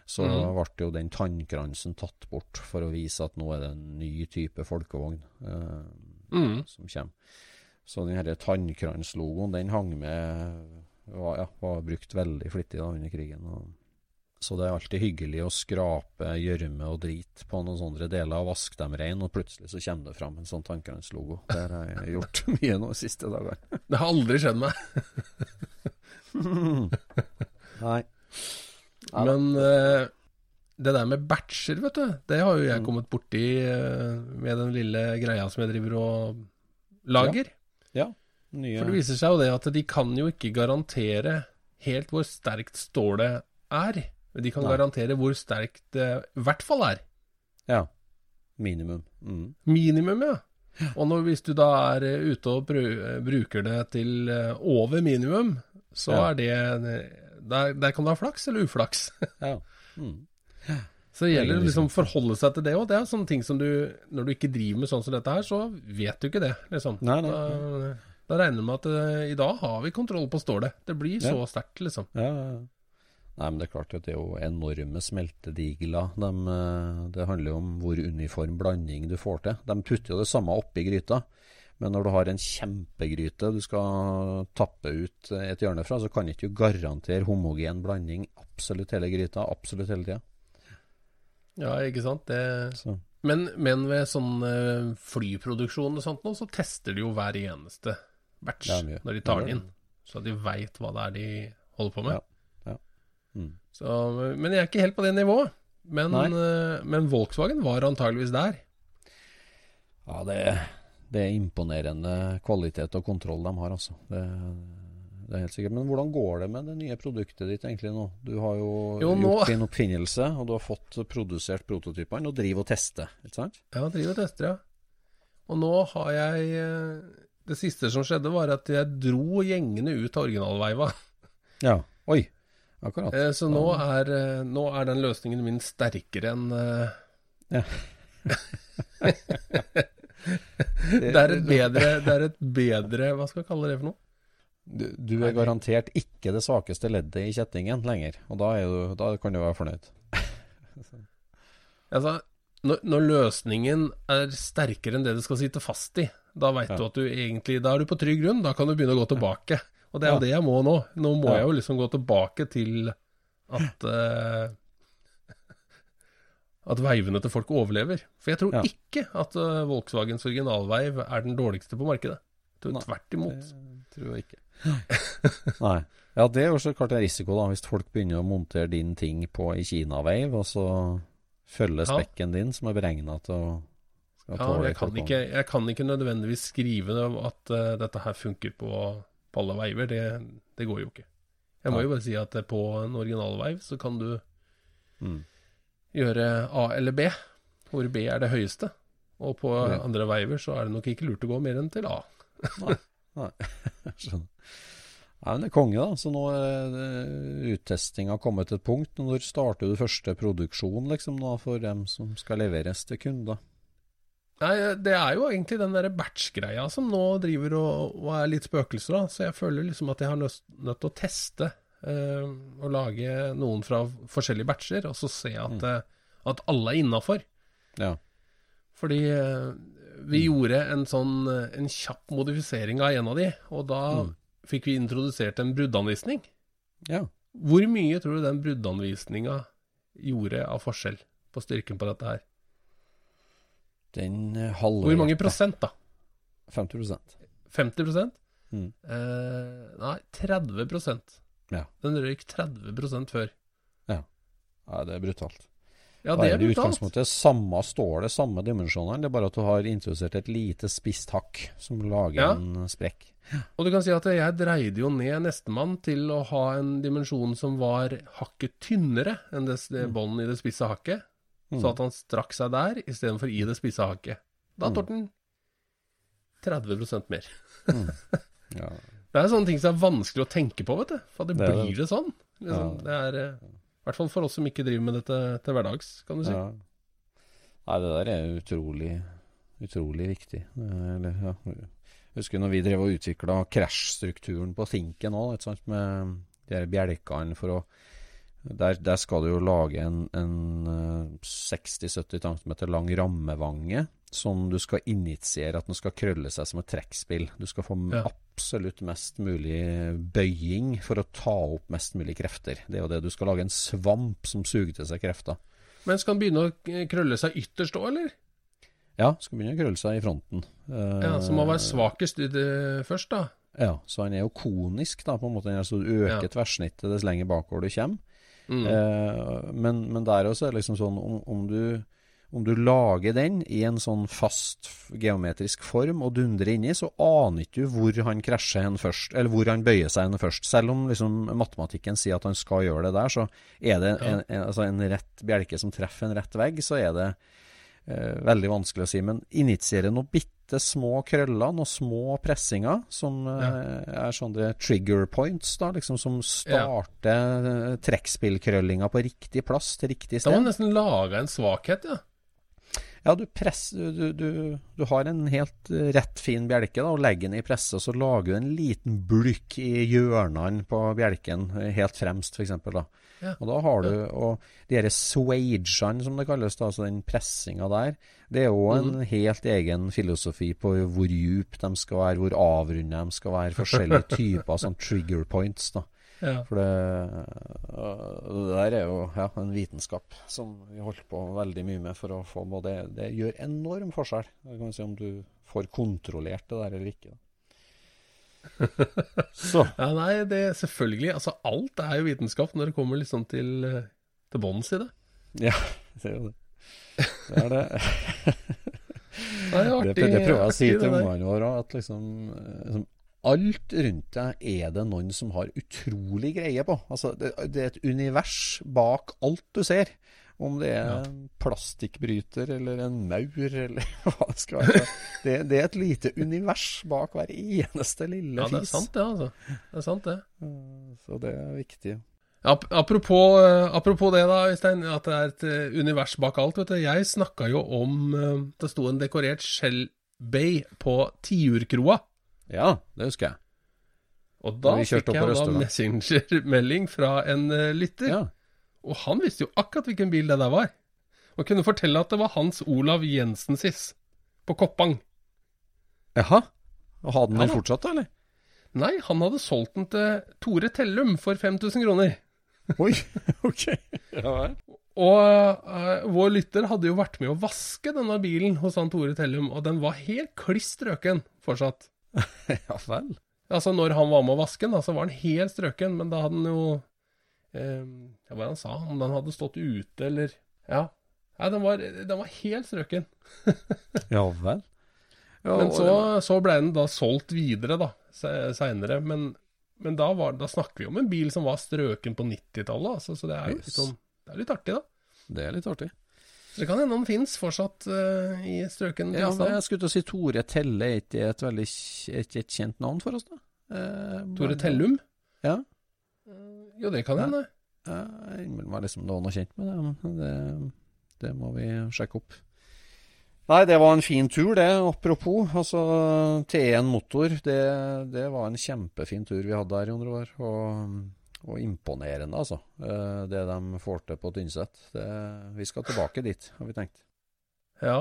Så ble jo den tannkransen tatt bort for å vise at nå er det en ny type folkevogn eh, Mm. som kommer. Så den her tannkranslogoen, den hang med var, ja, var brukt veldig flittig da under krigen. Og, så det er alltid hyggelig å skrape gjørme og drit på noen sånne deler og vaske dem rein, og plutselig så kommer det fram en sånn tannkranslogo. Det har jeg gjort mye nå de siste dagene. Det har aldri skjedd meg. Nei. Men eh, det der med batcher, vet du, det har jo jeg kommet borti eh, med den lille greia som jeg driver og lager. Ja. Nye For det viser seg jo det at de kan jo ikke garantere helt hvor sterkt stålet er. Men de kan Nei. garantere hvor sterkt det i hvert fall er. Ja. Minimum. Mm. Minimum, ja. Og når, hvis du da er eh, ute og bru- bruker det til eh, over minimum, så Ja. er det der, der kan du ha flaks eller uflaks. Ja. Mm. Så det gjelder å liksom forholde seg til det òg. Det er sånne ting som du Når du ikke driver med sånn som dette her, så vet du ikke det, liksom. Nei, nei, Da, da regner du med at uh, i dag har vi kontroll på stålet. Det blir så Ja. sterkt, liksom. Ja, ja. Nei, men det er klart at det er jo enorme smeltedigler. De, eh, det handler jo om hvor uniform blanding du får til. De putter jo det samme oppi gryta. Men når du har en kjempegryte du skal tappe ut et hjørne fra, så kan ikke du garantere homogen blanding absolutt hele gryta, absolutt hele tida. Ja, ikke sant. Det Men, men ved sånn eh, flyproduksjon og sånt nå, så tester de jo hver eneste batch er når de tar den inn. Så de veit hva det er de holder på med. Ja, ja. Mm. Så, men jeg er ikke helt på det nivået. Men, eh, men Volkswagen var antageligvis der. Ja, det, det er imponerende kvalitet og kontroll de har, altså. Det, det er helt sikkert. Men hvordan går det med det nye produktet ditt egentlig nå? Du har jo, Jo, nå- gjort din oppfinnelse, og du har fått produsert prototypene og driver og tester, ikke sant? Ja, driver og tester, ja. Og nå har jeg eh, Det siste som skjedde, var at jeg dro gjengene ut av originalveiva. Ja. Oi. Akkurat. Eh, Så nå er, eh, nå er den løsningen min sterkere enn Ja. Det er et bedre Det er et bedre Hva skal vi kalle det for noe? Du, du er garantert ikke det svakeste leddet i kjettingen lenger, og da, du, da kan du være fornøyd. Altså, når, når løsningen er sterkere enn det du skal sitte fast i, da veit Ja. du at du egentlig Da er du på trygg grunn. Da kan du begynne å gå tilbake. Og det er jo Ja. det jeg må nå. Nå må Ja. jeg jo liksom gå tilbake til at uh, At veivene til folk overlever. For jeg tror ikke at uh, Volkswagens originalveiv er den dårligste på markedet. Jeg tror Nei. tvert imot. Det tror jeg ikke. Nei. Ja, det er jo så klart en risiko, da, hvis folk begynner å montere din ting på i Kinaveiv, og så følger spekken din, som er beregna til å skal Ja, jeg, kan ikke, jeg kan ikke nødvendigvis skrive at uh, dette her funker på, på alle veiver. Det, det går jo ikke. Jeg må ja. jo bare si at eh, på en originalveiv så kan du Mm. gjøre A eller B, hvor B er det høyeste. Og på Ja. andre veiver så er det nok ikke lurt å gå mer enn til A. Nei. Skjønner. Nei, men det er konge, da. Så nå er uttestinga kommet til et punkt. Når starter du første produksjon liksom da, for dem som skal leveres til kunder? Nei, det er jo egentlig den derre batch-greia som nå driver og, og er litt spøkelser, da. Så jeg føler liksom at jeg har nødt, nødt til å teste eh, og lage noen fra forskjellige batcher, og så se at, Mm. eh, at alle er innafor. Ja. Fordi eh, vi gjorde en sånn eh, en kjapp modifisering av en av de, og da Mm. fikk vi introdusert en bruddanvisning. ja. Hvor mye tror du den bruddanvisninga gjorde av forskjell på styrken på dette her? Den eh, halve Hvor mange prosent, da? 50% 50 Mm. Eh, nei, 30 Ja. Den røyk 30% før. Ja, det er brutalt. Ja, det er i brutalt. utgangspunktet samme, stålet, samme dimensjonene, det er bare at du har introdusert et lite spisst hakk som lager Ja. en sprekk. Og du kan si at jeg dreide jo ned nestemann til å ha en dimensjon som var hakket tynnere enn det, det bånden i det spisse hakket, Mm. så at han strakk seg der istedenfor i det spisse hakket. Da Mm. han 30 mer. Ja. Det er sånne ting som er vanskelig å tenke på, vet du. For det, Det blir det sånn. Liksom. Ja. Det er eh, I hvert fall for oss som ikke driver med dette til hverdags, kan du si. Ja. Nei, det der er utrolig, utrolig viktig. Eh, Eller, ja. Jeg husker når vi drev og utvikla krasjstrukturen på Thinken òg, med de her bjelkene for å der, der skal du jo lage en, en eh, 60-70 cm lang rammevange som du skal initiere at den skal krølle seg som et trekkspill. Du skal få Ja. Absolutt mest mulig bøying for å ta opp mest mulig krefter. Det er jo det. Du skal lage en svamp som suger til seg krefter. Men skal den begynne å eh, krølle seg ytterst òg, eller? Ja, skal begynne å krølle seg i fronten. Eh, Ja, Så må være svakest i det først, da. Ja, så han er jo konisk, da, på en måte. Altså, du øker Ja. tverrsnittet dess lenger bakover du kommer. Mm. Eh, men, men der også er det liksom sånn om, om, du, om du lager den i en sånn fast geometrisk form og dundrer inni, så aner ikke du hvor han krasjer hen først, eller hvor han bøyer seg hen først. Selv om liksom matematikken sier at han skal gjøre det der, så er det en, en, altså en rett bjelke som treffer en rett vegg, så er det eh, veldig vanskelig å si. Men initierer noen bitte små krøller, noen små pressinger, som eh, er sånne trigger points, da, liksom som starter ja. trekkspillkrøllinga på riktig plass til riktig sted. Da må han nesten lage en svakhet, ja. Ja, du, press, du, du, du har en helt eh, rett fin bjelke da, og legger den i presse, og så lager du en liten blykk i hjørnene på bjelken, eh, helt fremst f.eks. da. Ja. Og da har du, og de her swagene som det kalles, da, altså den pressinga der, det er jo en mm. helt egen filosofi på hvor djup de skal være, hvor avrunda de skal være, forskjellige typer sånn trigger points. da. Ja. For det, det der er jo ja, en vitenskap som vi holder på veldig mye med for å få med. det, det gjør enorm forskjell. Det kan si om du får kontrollert det der eller ikke. Så. ja nei, det selvfølgelig. Altså, alt er jo vitenskap når det kommer liksom til, eh, til bånns i det. Ja, det er jo det. Det er det. Det er Det, artig. det prøver jeg å si artig, til ungene våre. At liksom, eh, liksom Alt rundt deg er det noen som har utrolig greie på. Altså, det, det er et univers bak alt du ser. Om det er Ja. en plastikkbryter eller en maur eller hva det skal være. Det, det er et lite univers bak hver eneste lille Ja, det er sant det, altså. Det er sant det. Eh, Så det er viktig. Apropos, eh, apropos det da, Øystein, at det er et eh, univers bak alt. vet du. Jeg snakka jo om eh, Det sto en dekorert Shell Bay på Tiurkroa. Ja, det husker jeg. Og da fikk jeg da messengermelding fra en eh, lytter. Ja. Og han visste jo akkurat hvilken bil det der var. Og kunne fortelle at det var Hans Olav Jensen Jensensis på Koppang. Jaha. Og Hadde den Ja fortsatt, da, eller? Nei, han hadde solgt den til Tore Tellum for 5000 kroner. Oi, ok. Ja. Og uh, vår lytter hadde jo vært med å vaske denne bilen hos han Tore Tellum, og den var helt kliss strøken fortsatt. Ja vel. Altså, når han var med å vaske den, så var den helt strøken, men da hadde den jo eh, hva var det han sa? Om den hadde stått ute, eller Ja. Nei, den var, den var helt strøken. Ja vel. Ja, Men så, så ble den da solgt videre, da, seinere. Men, men da, var, da snakker vi om en bil som var strøken på 90-tallet, altså, så det er jo litt, sånn, det er litt artig, da. Det er litt artig. Så det kan hende han finnes fortsatt uh, i strøken Ja, men jeg skulle til å si Tore Telle, er ikke et veldig er et kjent navn for oss, da? Eh, Tore Tellum? Ja. Jo, det kan hende. Jeg innbiller meg liksom det var noe kjent med det, men det, det må vi sjekke opp. Nei, det var en fin tur, det. Apropos. Altså, T1 motor, det, det var en kjempefin tur vi hadde her, i Jon Roar. Og, og imponerende, altså. eh, Det de får til på Tynset. Vi skal tilbake dit, har vi tenkt. Ja.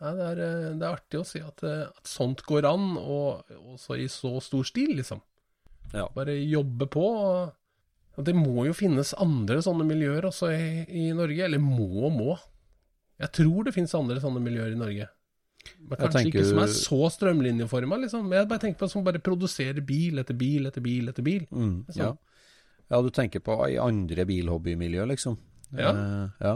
ja det, er, eh, det er artig å si at, eh, at sånt går an, og også i så stor stil, liksom. Ja. Bare jobbe på. Og det må jo finnes andre sånne miljøer også i, i Norge. Eller må og må. Jeg tror det finnes andre sånne miljøer i Norge. Kanskje ikke som er så strømlinjeforma, liksom. Men jeg bare tenker på som bare produserer bil etter bil etter bil etter bil. Mm, Sånn. ja. ja, du tenker på i andre bilhobbymiljø, liksom. Ja. Eh, ja.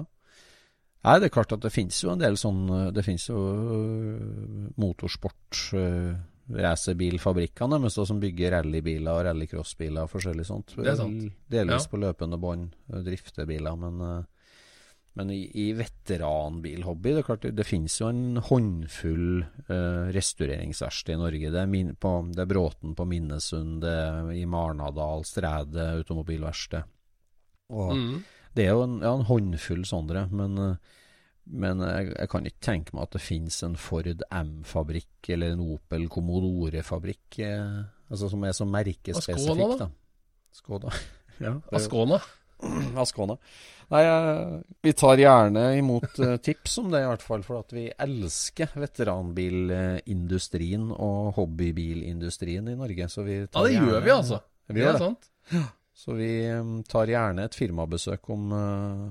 Nei, det er klart at det finnes jo en del sånn Det finnes jo øh, motorsport uh, Racerbilfabrikkene deres som bygger rallybiler og rallycrossbiler og forskjellig sånt. Det er sant. Delvis Ja. på løpende bånd, driftebiler, men øh, men i, i veteranbilhobby Det er klart det, det finnes jo en håndfull uh, restaureringsverksted i Norge. Det er, min, på, det er Bråten på Minnesund, det er i Marnardal, Stræde automobilverksted. Og Mm. det er jo en, ja, en håndfull sånne, men, eh, men jeg, jeg kan ikke tenke meg at det finnes en Ford M-fabrikk eller en Opel Commodore-fabrikk eh, altså som er så merkespesifikk. Ascona, da? Skoda. ja, det er jo- Ascona. Ascona. Nei, eh, vi tar gjerne imot eh, tips om det, i hvert fall. For at vi elsker veteranbilindustrien og hobbybilindustrien i Norge. Så vi Ja, det det gjerne, gjør vi, altså. Vi Det gjør er det. sant. Så vi eh, tar gjerne et firmabesøk om, eh,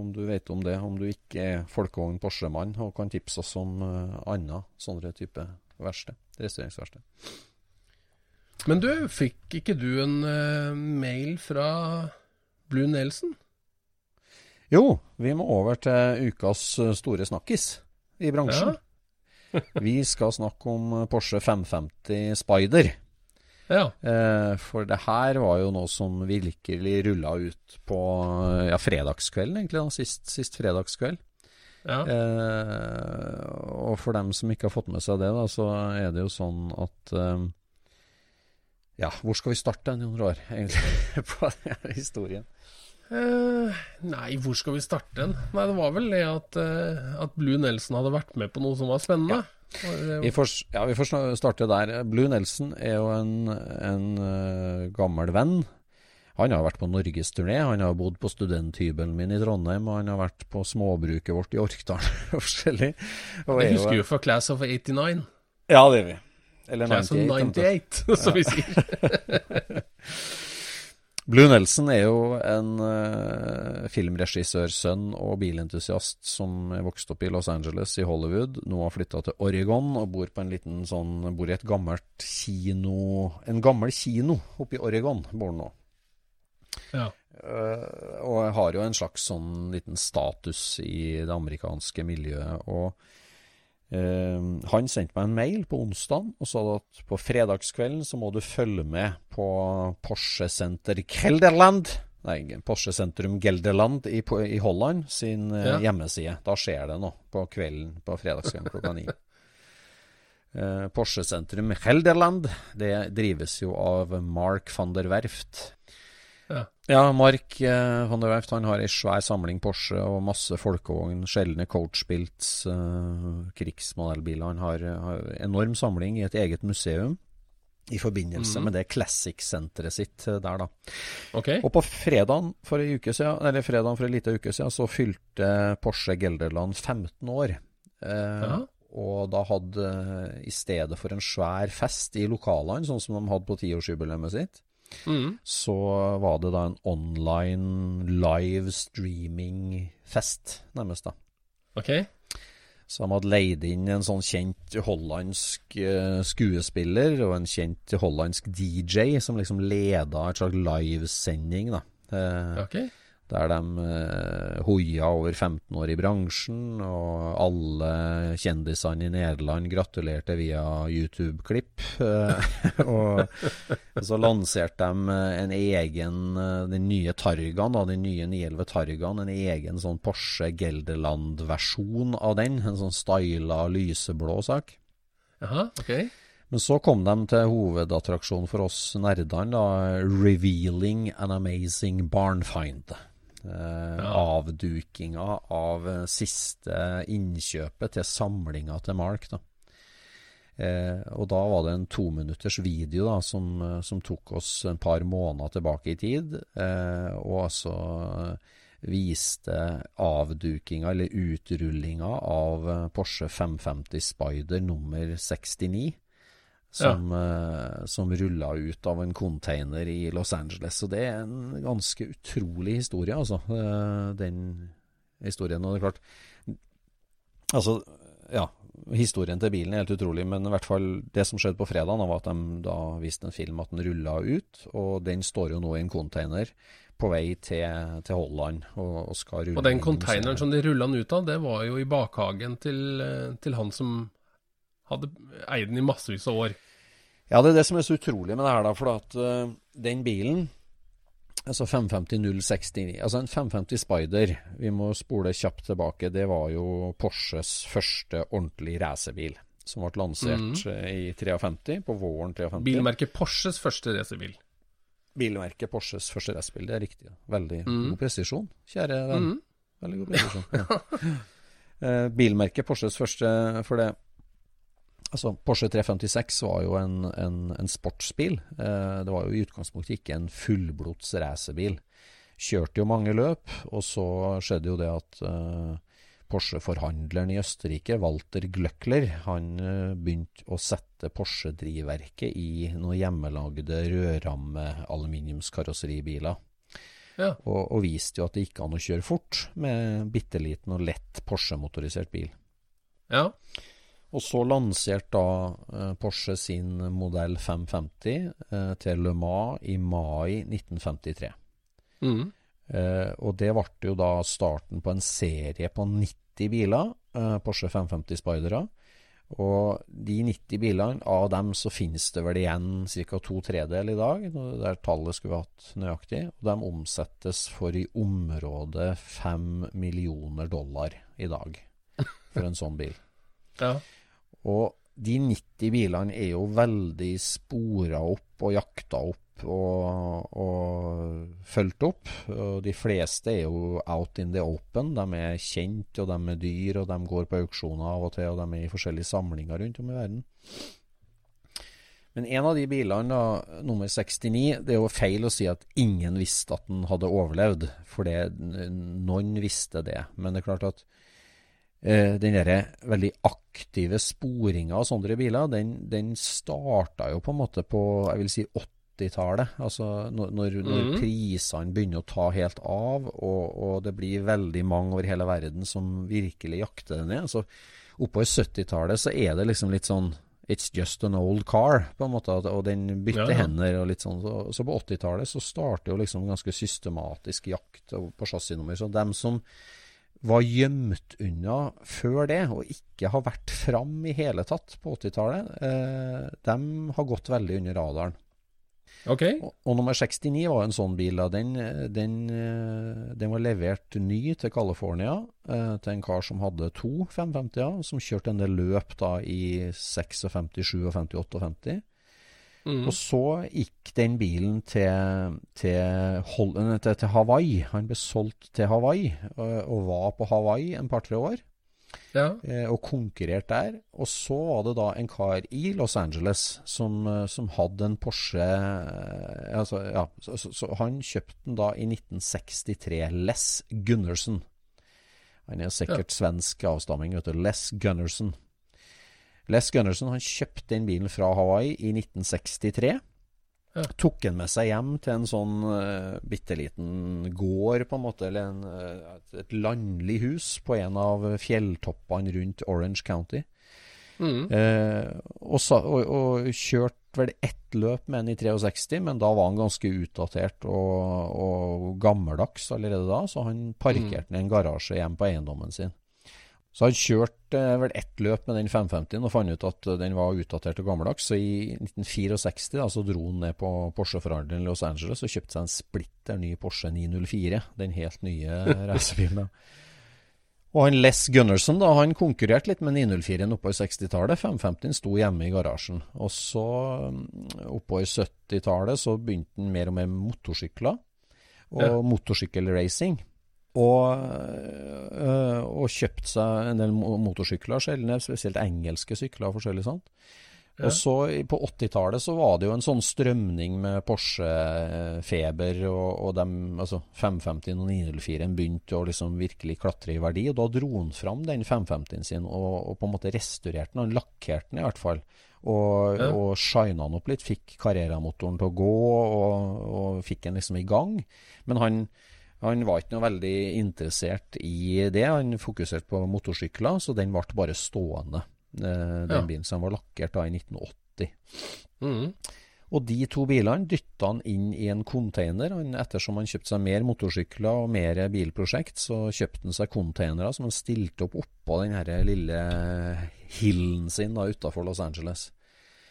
om du vet om det. Om du ikke er folkevogn Porsche-mann og kan tipse oss om andre annet sånne type verksted. Restaureringsverksted. Men du, fikk ikke du en uh, mail fra Blue Nelson? Jo, vi må over til ukas eh, store snakkis i bransjen. vi skal snakke om eh, Porsche 550 Spider. Ja. Eh, for det her var jo noe som virkelig rulla ut på ja, fredagskvelden, egentlig. da, Sist, sist fredagskveld. ja. Eh, og for dem som ikke har fått med seg det, da, så er det jo sånn at eh, Ja, hvor skal vi starte, Jon Roar, egentlig, på historien? Eh, nei, hvor skal vi starte den? Nei, det var vel det at, uh, at Blue Nelson hadde vært med på noe som var spennende. Ja. Vi får, ja, vi får starte der. Blue Nelson er jo en, en uh, gammel venn. Han har vært på norgesturné. Han har bodd på studenthybelen min i Trondheim, og han har vært på småbruket vårt i Orkdal og forskjellig. Og det er husker jo fra Class of 89. Ja, det gjør vi. Eller Class of 98. 98, som vi sier. Blue Nelson er jo en uh, filmregissørsønn og bilentusiast som er vokst opp i Los Angeles i Hollywood. Nå har flytta til Oregon og bor på en liten sånn Bor i et gammelt kino En gammel kino oppe i Oregon bor han nå. Ja. Uh, og har jo en slags sånn liten status i det amerikanske miljøet. Og eh, han sendte meg en mail på onsdag og sa at på fredagskvelden så må du følge med på Porsche Center Gelderland. Nei, Porsche Sentrum Gelderland i, i Holland sin eh, Ja. hjemmeside. Da skjer det noe på kvelden på fredagskvelden klokka ni. Eh, Porsche Sentrum Gelderland det drives jo av Mark van der Werft. Ja. Mark eh, van der Werft han har ei svær samling Porsche og masse folkevogn, sjeldne coachbilts, eh, krigsmodellbiler. Han har, har enorm samling i et eget museum i forbindelse mm. med det Classic-senteret sitt eh, der, da. Okay. Og på fredagen for ei uke siden, eller fredagen for ei lita uke siden, så fylte Porsche Gelderland 15 år. Eh, Ja. Og da hadde, eh, i stedet for en svær fest i lokalene, sånn som de hadde på tiårsjubileet sitt, Mm. så var det da en online live streaming-fest, nærmest. da. Ok. Så de hadde leid inn en sånn kjent hollandsk eh, skuespiller og en kjent hollandsk DJ som liksom leda et slags livesending, da. Okay. Ok. Der de eh, hoia over 15 år i bransjen, og alle kjendisene i Nederland gratulerte via YouTube-klipp. Eh, og så lanserte de eh, en egen, eh, den nye Targaen, da, den nye 911 Targaen, en egen sånn Porsche Gelderland-versjon av den. En sånn styla lyseblå sak. Aha, ok. Men så kom de til hovedattraksjonen for oss nerdene, da. 'Revealing an Amazing Barnfind'. Eh. Avdukinga av eh, siste innkjøpet til samlinga til Mark. da. Eh, og da var det en tominutters video da, som, eh, som tok oss en par måneder tilbake i tid, eh, og altså eh, viste avdukinga, eller utrullinga, av Porsche 550 Spider nummer 69. Som, eh, som rulla ut av en container i Los Angeles. Så det er en ganske utrolig historie, altså. Uh, den historien. Og det er klart Altså, ja. Historien til bilen er helt utrolig, men i hvert fall det som skjedde på fredag, var at de da viste en film at den rulla ut. Og den står jo nå i en container på vei til, til Holland og, og skal rulle Og den containeren som de rulla den ut av, det var jo i bakhagen til, eh, til han som hadde eid den i massevis av år. Ja, det er det som er så utrolig med det her, da. For at uh, den bilen, altså 550 Altså en 550 Spider, vi må spole kjapt tilbake, det var jo Porsches første ordentlige racerbil. Som ble lansert mm. i 53, på våren 53. Bilmerket Porsches første racerbil. Bilmerket Porsches første racerbil, det er riktig. Veldig Mm. god presisjon, kjære venn. Mm. Veldig god presisjon. Ja. Eh, bilmerket Porsches første For det Altså, Porsche 356 var jo en, en, en sportsbil. Eh, det var jo i utgangspunktet ikke en fullblods racerbil. Kjørte jo mange løp, og så skjedde jo det at eh, Porsche-forhandleren i Østerrike, Walter Glöckler, han eh, begynte å sette Porsche-drivverket i noen hjemmelagde rødramme-aluminiumskarosseribiler. Ja. Og, og viste jo at det gikk an å kjøre fort med bitte liten og lett Porsche-motorisert bil. ja. Og så lanserte da eh, Porsche sin modell 550 eh, til Le Mans i mai 1953. Mhm. Eh, og det ble jo da starten på en serie på 90 biler, Porsche 550 Spidere. Og de 90 bilene, av dem så finnes det vel igjen ca. to tredel i dag. Der tallet skulle vi hatt nøyaktig. Og de omsettes for i området 5 millioner dollar i dag for en sånn bil. ja. Og de 90 bilene er jo veldig spora opp og jakta opp og, og fulgt opp. Og de fleste er jo out in the open. De er kjent, og de er dyr, og de går på auksjoner av og til, og de er i forskjellige samlinger rundt om i verden. Men en av de bilene, nummer 69, det er jo feil å si at ingen visste at den hadde overlevd, for det, noen visste det. Men det er klart at den derre veldig aktive sporinga av sånne biler, den, den starta jo på en måte på jeg vil si 80-tallet. Altså når, når, når Mhm. prisene begynner å ta helt av, og, og det blir veldig mange over hele verden som virkelig jakter den ned. Så oppover 70-tallet så er det liksom litt sånn It's just an old car, på en måte, og den bytter Ja, ja. hender og litt sånn. Så, så på 80-tallet så starter jo liksom ganske systematisk jakt på chassisnummer. Så dem som var gjemt unna før det, og ikke har vært fram i hele tatt på 80-tallet, eh, de har gått veldig under radaren. Ok. Og, og nummer 69 var en sånn bil. Den, den, eh, den var levert ny til California eh, til en kar som hadde to 550-er, som kjørte en del løp da i 56, 57, 58. Mhm. Og så gikk den bilen til, til, Hol- til, til Hawaii. Han ble solgt til Hawaii, og, og var på Hawaii en par-tre år Ja. eh, og konkurrerte der. Og så var det da en kar i Los Angeles som, eh, som hadde en Porsche eh, altså, ja, så, så, så han kjøpte den da i 1963. Les Gundersen. Han er sikkert svensk avstamming, vet du. Les Gundersen. Les Gunnerson han kjøpte den bilen fra Hawaii i 1963. Ja. Tok den med seg hjem til en sånn uh, bitte liten gård, på en måte, eller en, uh, et, landlig hus på en av fjelltoppene rundt Orange County. Mm. Uh, og, sa, og, og kjørte vel ett løp med den i 63, men da var han ganske utdatert og, og gammeldags allerede da, så han parkerte den i en garasje hjemme på eiendommen sin. Så han kjørte eh, vel ett løp med den 550 og fant ut at eh, den var utdatert og gammeldags. Så i 1964 da, så dro han ned på Porsche-forhandleren i Los Angeles og kjøpte seg en splitter ny Porsche 904. Den helt nye racerbilen. Og han Les Gunnerson da, han konkurrerte litt med 904-en i 60-tallet. 550 sto hjemme i garasjen. Og så oppå i 70-tallet så begynte han mer og mer motorsykler og Ja. motorsykkelracing. Og, øh, og kjøpt seg en del motorsykler, sjeldne, spesielt engelske sykler og forskjellig sånt. Ja. Og så på 80-tallet så var det jo en sånn strømning med Porsche-feber, og, og dem, altså 550 og 904 begynte å liksom virkelig klatre i verdi. Og da dro han fram den 550-en sin og, og på en måte restaurerte den. Han lakkerte den i hvert fall. Og, Ja. og shina den opp litt. Fikk Carrera-motoren til å gå, og, og fikk den liksom i gang. Men han, han var ikke noe veldig interessert i det. Han fokuserte på motorsykler, så den ble bare stående. Eh, den Ja. bilen som var lakkert da i 1980. Mm. Og de to bilene dytta han inn i en container. Han, ettersom han kjøpte seg mer motorsykler og mer bilprosjekt, så kjøpte han seg containere som han stilte opp oppå den her lille hillen sin da utafor Los Angeles.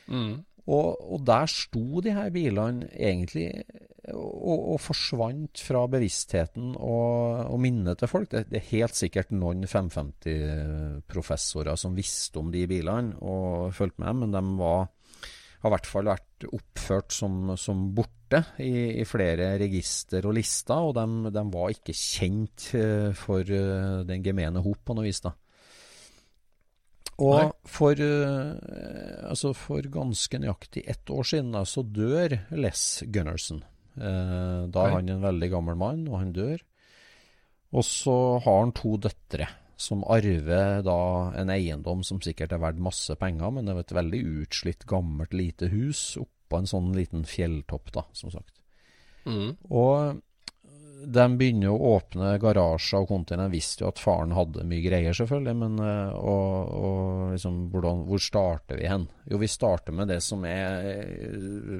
Mhm. Og, og der sto de her bilene egentlig og, og forsvant fra bevisstheten og, og minnet til folk. Det, det er helt sikkert noen 550-professorer som visste om de bilene og fulgte med, men de var, har i hvert fall vært oppført som, som borte i, i flere register og lister, og de, de var ikke kjent eh, for eh, den gemene hop på noe vis. da. Og for, eh, altså for ganske nøyaktig ett år siden da, så dør Les Gunnerson. Eh, da er han en veldig gammel mann, og han dør. Og så har han to døtre som arver da en eiendom som sikkert er verdt masse penger, men det er et veldig utslitt, gammelt, lite hus oppå en sånn liten fjelltopp, da, som sagt. Mm. Og de begynner å åpne garasjer og containere. De visste jo at faren hadde mye greier, selvfølgelig, men eh, og, og liksom, hvordan, hvor starter vi hen? Jo, vi starter med det som er eh,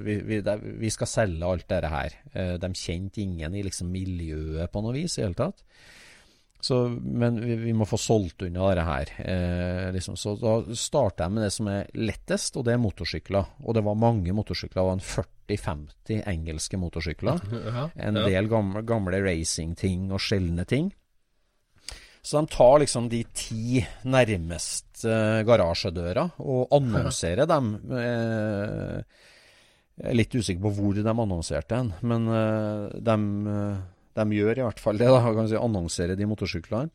Vi, vi, det, vi skal selge alt dette her. Eh, De kjente ingen i liksom miljøet på noe vis i hele tatt. Så, men vi, vi må få solgt unna dette her. Eh, liksom. Så da starta jeg med det som er lettest, og det er motorsykler. Og det var mange motorsykler. Det var en 40-50 engelske motorsykler. Ja. En ja. del gamle, gamle racingting og sjeldne ting. Så de tar liksom de ti nærmest eh, garasjedøra og annonserer dem. Eh, jeg er litt usikker på hvor de annonserte den, men eh, de, eh, de gjør i hvert fall det. da, kan si, Annonserer de motorsyklene.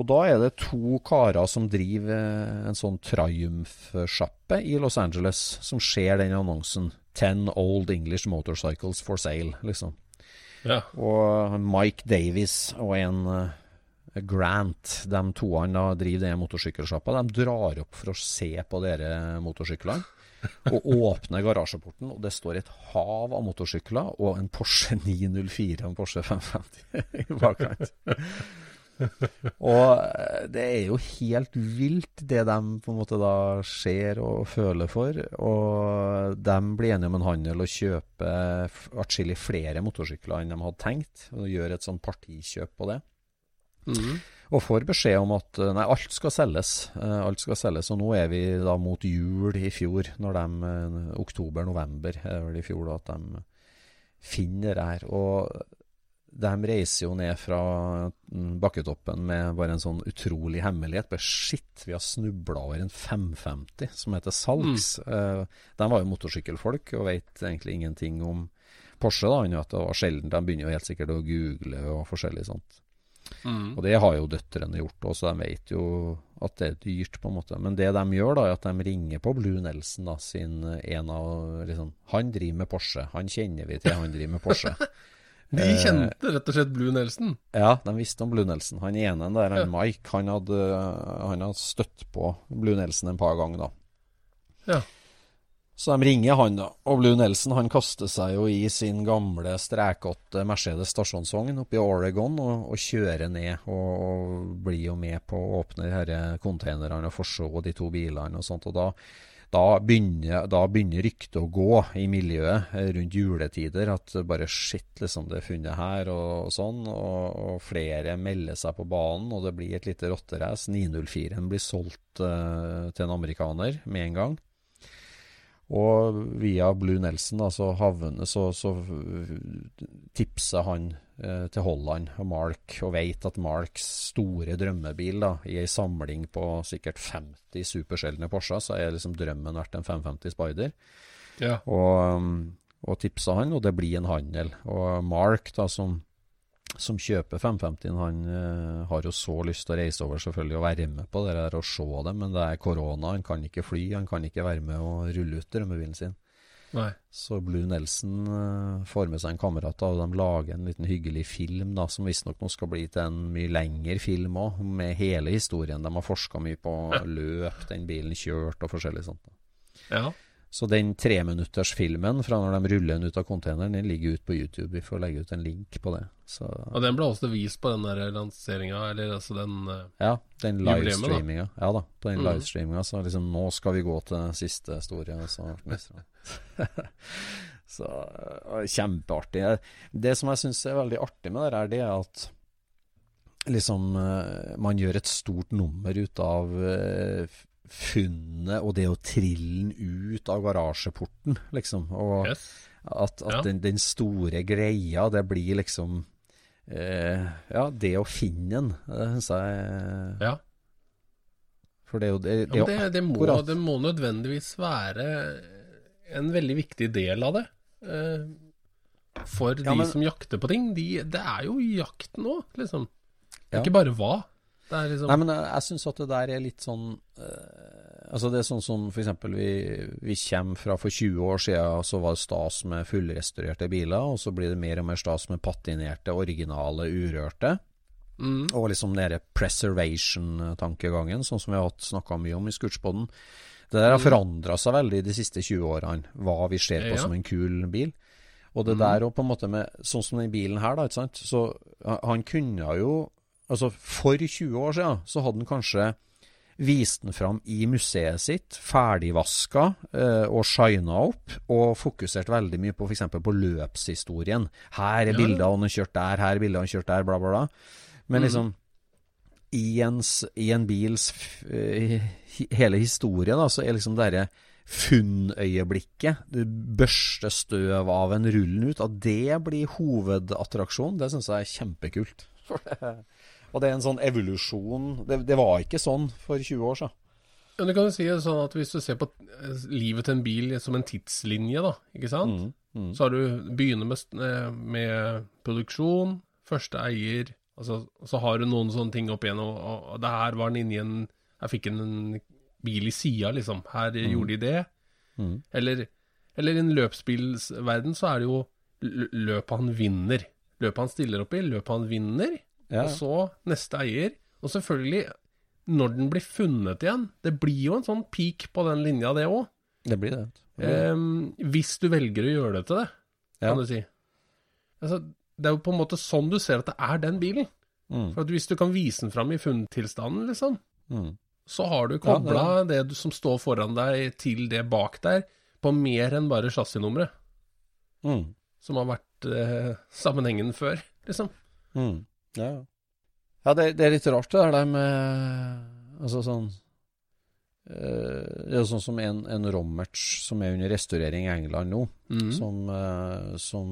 Og da er det to karer som driver eh, en sånn Triumph-sjappe i Los Angeles, som ser den annonsen. 'Ten Old English Motorcycles for Sale', liksom. ja. Og Mike Davies og en eh, Grant, de toene driver den motorsykkelsjappa. De drar opp for å se på dere motorsyklene. Og åpner garasjeporten, og det står et hav av motorsykler og en Porsche 904 og en Porsche 550 i bakkant. Og eh, det er jo helt vilt det de på en måte da ser og føler for. Og de blir enige om en handel og kjøper atskillig flere motorsykler enn de hadde tenkt. Og gjør et sånn partikjøp på det. Og får beskjed om at eh, nei, alt skal selges. Eh, alt skal selges. Og nå er vi da mot jul i fjor, når de eh, oktober-november er vel i fjor da, at de finner det her. Og de reiser jo ned fra mm, bakketoppen med bare en sånn utrolig hemmelighet. Bare shit, vi har snubla over en 550 som heter salgs. Eh, de var jo motorsykkelfolk og vet egentlig ingenting om Porsche, da, annet at det var sjelden. De begynner jo helt sikkert å google og forskjellig sånt. Mhm. Og det har jo døtrene gjort også, de vet jo at det er dyrt, på en måte. Men det de gjør, da, er at de ringer på Blue Nelson, da, sin en av liksom Han driver med Porsche. Han kjenner vi til, han driver med Porsche. De Eh, kjente rett og slett Blue Nelson. Ja, de visste om Blue Nelson. Han ene der, han Ja. Mike, han hadde, han hadde støtt på Blue Nelson en par ganger, da. Ja. Så de ringer han, da. Og Blue Nelson han kaster seg jo i sin gamle strekåtte Mercedes stasjonsvogn oppe i Oregon og, og kjører ned. Og, og blir jo med på å åpne her containerne og få se de to bilene og sånt. Og da, da begynner, da begynner ryktet å gå i miljøet rundt juletider at bare shit, liksom, det er funnet her og, og sånn. Og flere melder seg på banen, og det blir et lite rotterace. 904-en blir solgt uh, til en amerikaner med en gang. Og via Blue Nelson altså så, så, så tipser han eh, til Holland og Mark, og vet at Marks store drømmebil da, i ei samling på sikkert 50 supersjeldne Porscher, så er liksom drømmen vært en 550 Spider. Ja. Og, um, og tipsa han, og det blir en handel. Og Mark, da, som, som kjøper 550, han uh, har jo så lyst til å reise over selvfølgelig og være med på det der og se det, men det er korona, han kan ikke fly, han kan ikke være med og rulle ut drømmebilen sin. Nei. Så Blue Nelson uh, får med seg en kamerat, og de lager en liten hyggelig film da, som visstnok nå skal bli til en mye lengre film òg, med hele historien. De har forska mye på løp, den bilen kjørt og forskjellig sånt. Ja. Så den treminuttersfilmen fra når de ruller den ut av containeren, den ligger ute på YouTube. Vi får legge ut en link på det. Så, Og den ble også vist på den der lanseringa, eller altså den eh, ja, den livestreaminga. Ja da, på den mm. livestreaminga. Så liksom nå skal vi gå til siste historie. Så, så øh, kjempeartig. Det som jeg syns er veldig artig med det her, det er at liksom øh, man gjør et stort nummer ut av funnet og det å trille den ut av garasjeporten, liksom. Og Yes. at, at Ja. den, den store greia, det blir liksom eh, Ja, det å finne den, det syns jeg Ja. For det er jo det, Ja, det, er det, det, må, det må nødvendigvis være en veldig viktig del av det. Eh, for Ja, de men- som jakter på ting. De, det er jo jakt nå, liksom. Ja. ikke bare hva. Liksom Nei, men jeg, jeg syns at det der er litt sånn eh, Altså Det er sånn som eksempel vi, vi kommer fra for 20 år siden, så var det stas med fullrestaurerte biler, og så blir det mer og mer stas med patinerte, originale, urørte. mm, Og liksom den preservation-tankegangen, sånn som vi har snakka mye om i Scootspoden. Det der har forandra seg veldig de siste 20 årene, hva vi ser på Ja. som en kul bil. Og det der òg, på en måte med Sånn som den bilen her, da, ikke sant. Så han- han kunne jo Altså, for 20 år siden så hadde han kanskje vist den fram i museet sitt, ferdigvaska eh, og shina opp, og fokuserte veldig mye på f.eks. på løpshistorien. Her er Ja. bilder av han kjørt der, her er bilder av han kjørt der, bla, bla, bla. Men liksom i, en, i en bils eh, hele historie, da, så er liksom det derre funnøyeblikket, du børster støv av en rullen ut, at det blir hovedattraksjon, det syns jeg er kjempekult. Og det er en sånn evolusjon det, det var ikke sånn for 20 år siden. Ja, du kan jo si det sånn at hvis du ser på eh, livet til en bil som en tidslinje, da, ikke sant? Mm, Så har du begynner med, eh, med produksjon, første eier, altså, så har du noen sånne ting opp igjennom, og, og det her var den inni en Her fikk han en bil i sida, liksom. Her gjorde de det. Mm. Eller, eller i en løpsbilsverden så er det jo løpet han vinner. Løpet han stiller opp i, løpet han vinner, Ja. og så neste eier. Og selvfølgelig, når den blir funnet igjen Det blir jo en sånn peak på den linja, det òg. Det blir det. det, blir det. Um, hvis du velger å gjøre det til det, Ja. kan du si. Altså, det er jo på en måte sånn du ser at det er den bilen. Mm, For at Hvis du kan vise den fram i funntilstanden, liksom, mm. så har du Ja, det, det, som står foran deg, til det bak der, på mer enn bare chassisnummeret, Mm. som har vært eh, sammenhengen før, liksom. Mm. Ja, ja. det, det er litt rart det der med Altså sånn eh, Det er jo sånn som en, en Rommerts som er under restaurering i England nå, Mm. som, eh, som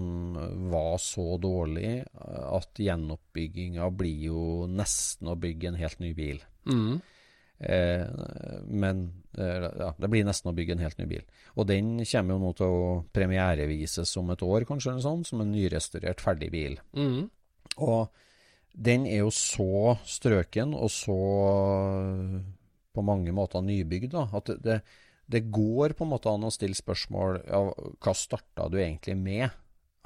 var så dårlig eh, at gjenoppbygginga blir jo nesten å bygge en helt ny bil. Mm. Eh, men eh, ja, det blir nesten å bygge en helt ny bil. Og den kommer jo nå til å premierevises om et år, kanskje, eller sånn, som en nyrestaurert, ferdig bil. Mm. Og den er jo så strøken og så på mange måter nybygd da, at det, det, det går på en måte an å stille spørsmål ja, hva starta du egentlig med?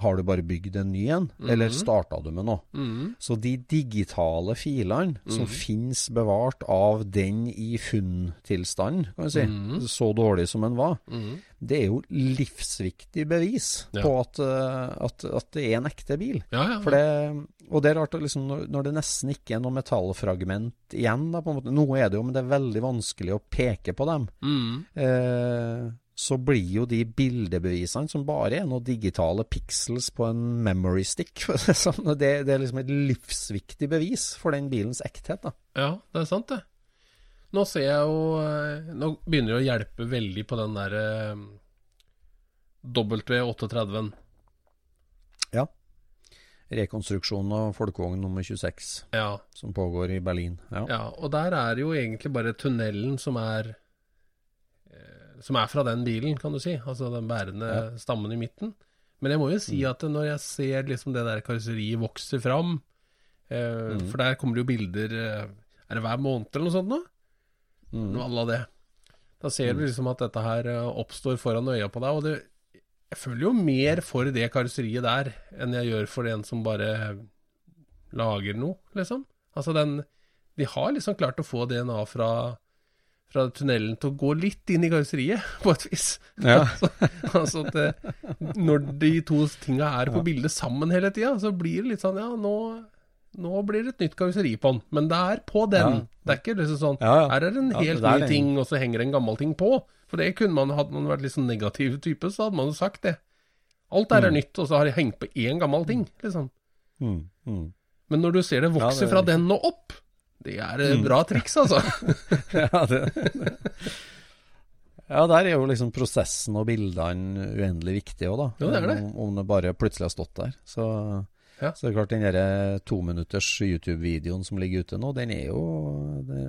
Har du bare bygd en ny en, eller Mhm. starta du med noe? Mm. Så de digitale filene som Mhm. finnes bevart av den i funntilstand, kan vi si, Mhm. så dårlig som den var, Mm. det er jo livsviktig bevis Ja. på at, eh, at, at det er en ekte bil. Ja, ja. For det, og det er rart liksom, når, når det nesten ikke er noe metallfragment igjen, da, på en måte. Nå er det jo, men det er veldig vanskelig å peke på dem. Mm. Eh, så blir jo de bildebevisene som bare er noen digitale pixels på en memory stick, det sånn, det, det er liksom et livsviktig bevis for den bilens ekthet. da. Ja, det er sant, det. Nå ser jeg jo eh, Nå begynner det å hjelpe veldig på den derre W38-en. Ja. Rekonstruksjonen av folkevogn nummer 26, Ja, som pågår i Berlin. Ja. ja. Og der er jo egentlig bare tunnelen som er eh, Som er fra den bilen, kan du si. Altså den bærende stammen i midten. Men jeg må jo si at når jeg ser liksom det der karosseriet vokse fram eh, For der kommer det jo bilder eh, Er det hver måned eller noe sånt nå? Noe à det. Da ser du liksom at dette her eh, oppstår foran øya på deg. Og det, jeg føler jo mer for det karosseriet der enn jeg gjør for en som bare lager noe, liksom. Altså den De har liksom klart å få DNA fra, fra tunnelen til å gå litt inn i karosseriet, på et vis. Ja. altså, altså at det, når de to tinga er på bildet sammen hele tida, så blir det litt sånn Ja, nå, nå blir det et nytt karosseri på den. Men det er på den. Ja. Det er ikke liksom sånn Ja. Her er det en helt ny ting, og så henger det en gammel ting på. For det kunne man, hadde man vært litt sånn negativ type, så hadde man jo sagt det. Alt der er Mm. nytt, og så har de hengt på én gammel ting, liksom. Mm, mm. Men når du ser det vokse det fra den og opp, det er eh, bra triks, altså. ja, det, ja, der er jo liksom prosessen og bildene uendelig viktige òg, da. Jo, det er det. Om, om det bare plutselig har stått der. Så, Ja. så det er klart, den derre tominutters YouTube-videoen som ligger ute nå, den er jo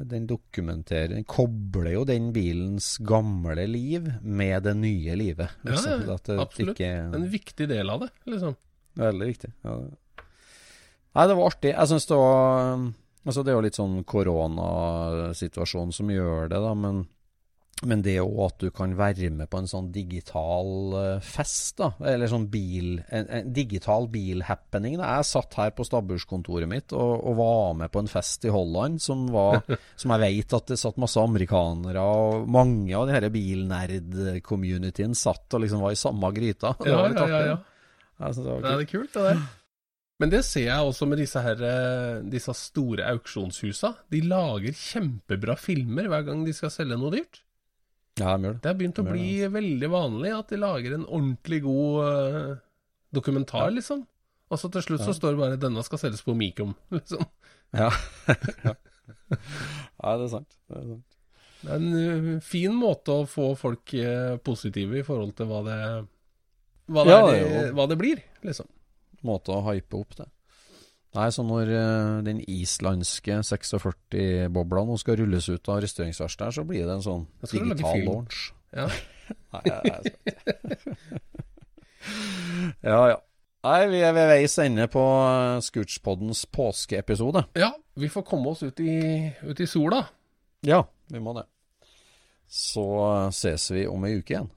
Den dokumenterer Den kobler jo den bilens gamle liv med det nye livet. Liksom. ja, ja det absolutt. Ikke, En viktig del av det, liksom. Veldig viktig. Ja. Nei, det var artig. Jeg syns det var Altså, det er jo litt sånn koronasituasjon som gjør det, da, men, men det òg at du kan være med på en sånn digital eh, fest, da, eller sånn bil En, en digital bilhappening. Jeg satt her på stabburskontoret mitt og, og var med på en fest i Holland som var Som jeg vet at det satt masse amerikanere, og mange av de her bilnerd-communityen satt og liksom var i samme gryta. Det Ja, var litt ja, ja, ja. Jeg det var Det er kult. kult, det der. Men det ser jeg også med disse, her, eh, disse store auksjonshusa. De lager kjempebra filmer hver gang de skal selge noe dyrt. Ja, de gjør det. Det har begynt å bli veldig vanlig at de lager en ordentlig god eh, dokumentar, liksom. Og så til slutt så står det bare 'denne skal selges på Mikom', liksom. Ja. ja, det er sant. Det er sant. Det er en eh, fin måte å få folk positive i forhold til hva det hva det, Ja, det hva det blir, liksom. Måte å hype opp det. Nei, så når eh, den islandske 46-bobla nå skal rulles ut av restaureringsverkstedet, så blir det en sånn digital launch. Ja. Nei, jeg, jeg, ja, ja. Nei, vi er ved veis ende på eh, Scootspoddens påskeepisode. ja, vi får komme oss ut i, ut i sola. Ja, vi må det. Så eh, ses vi om ei uke igjen.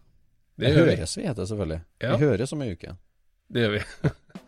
Det vi. høres vi, heter det selvfølgelig. Ja. Vi høres om ei uke. Det gjør vi.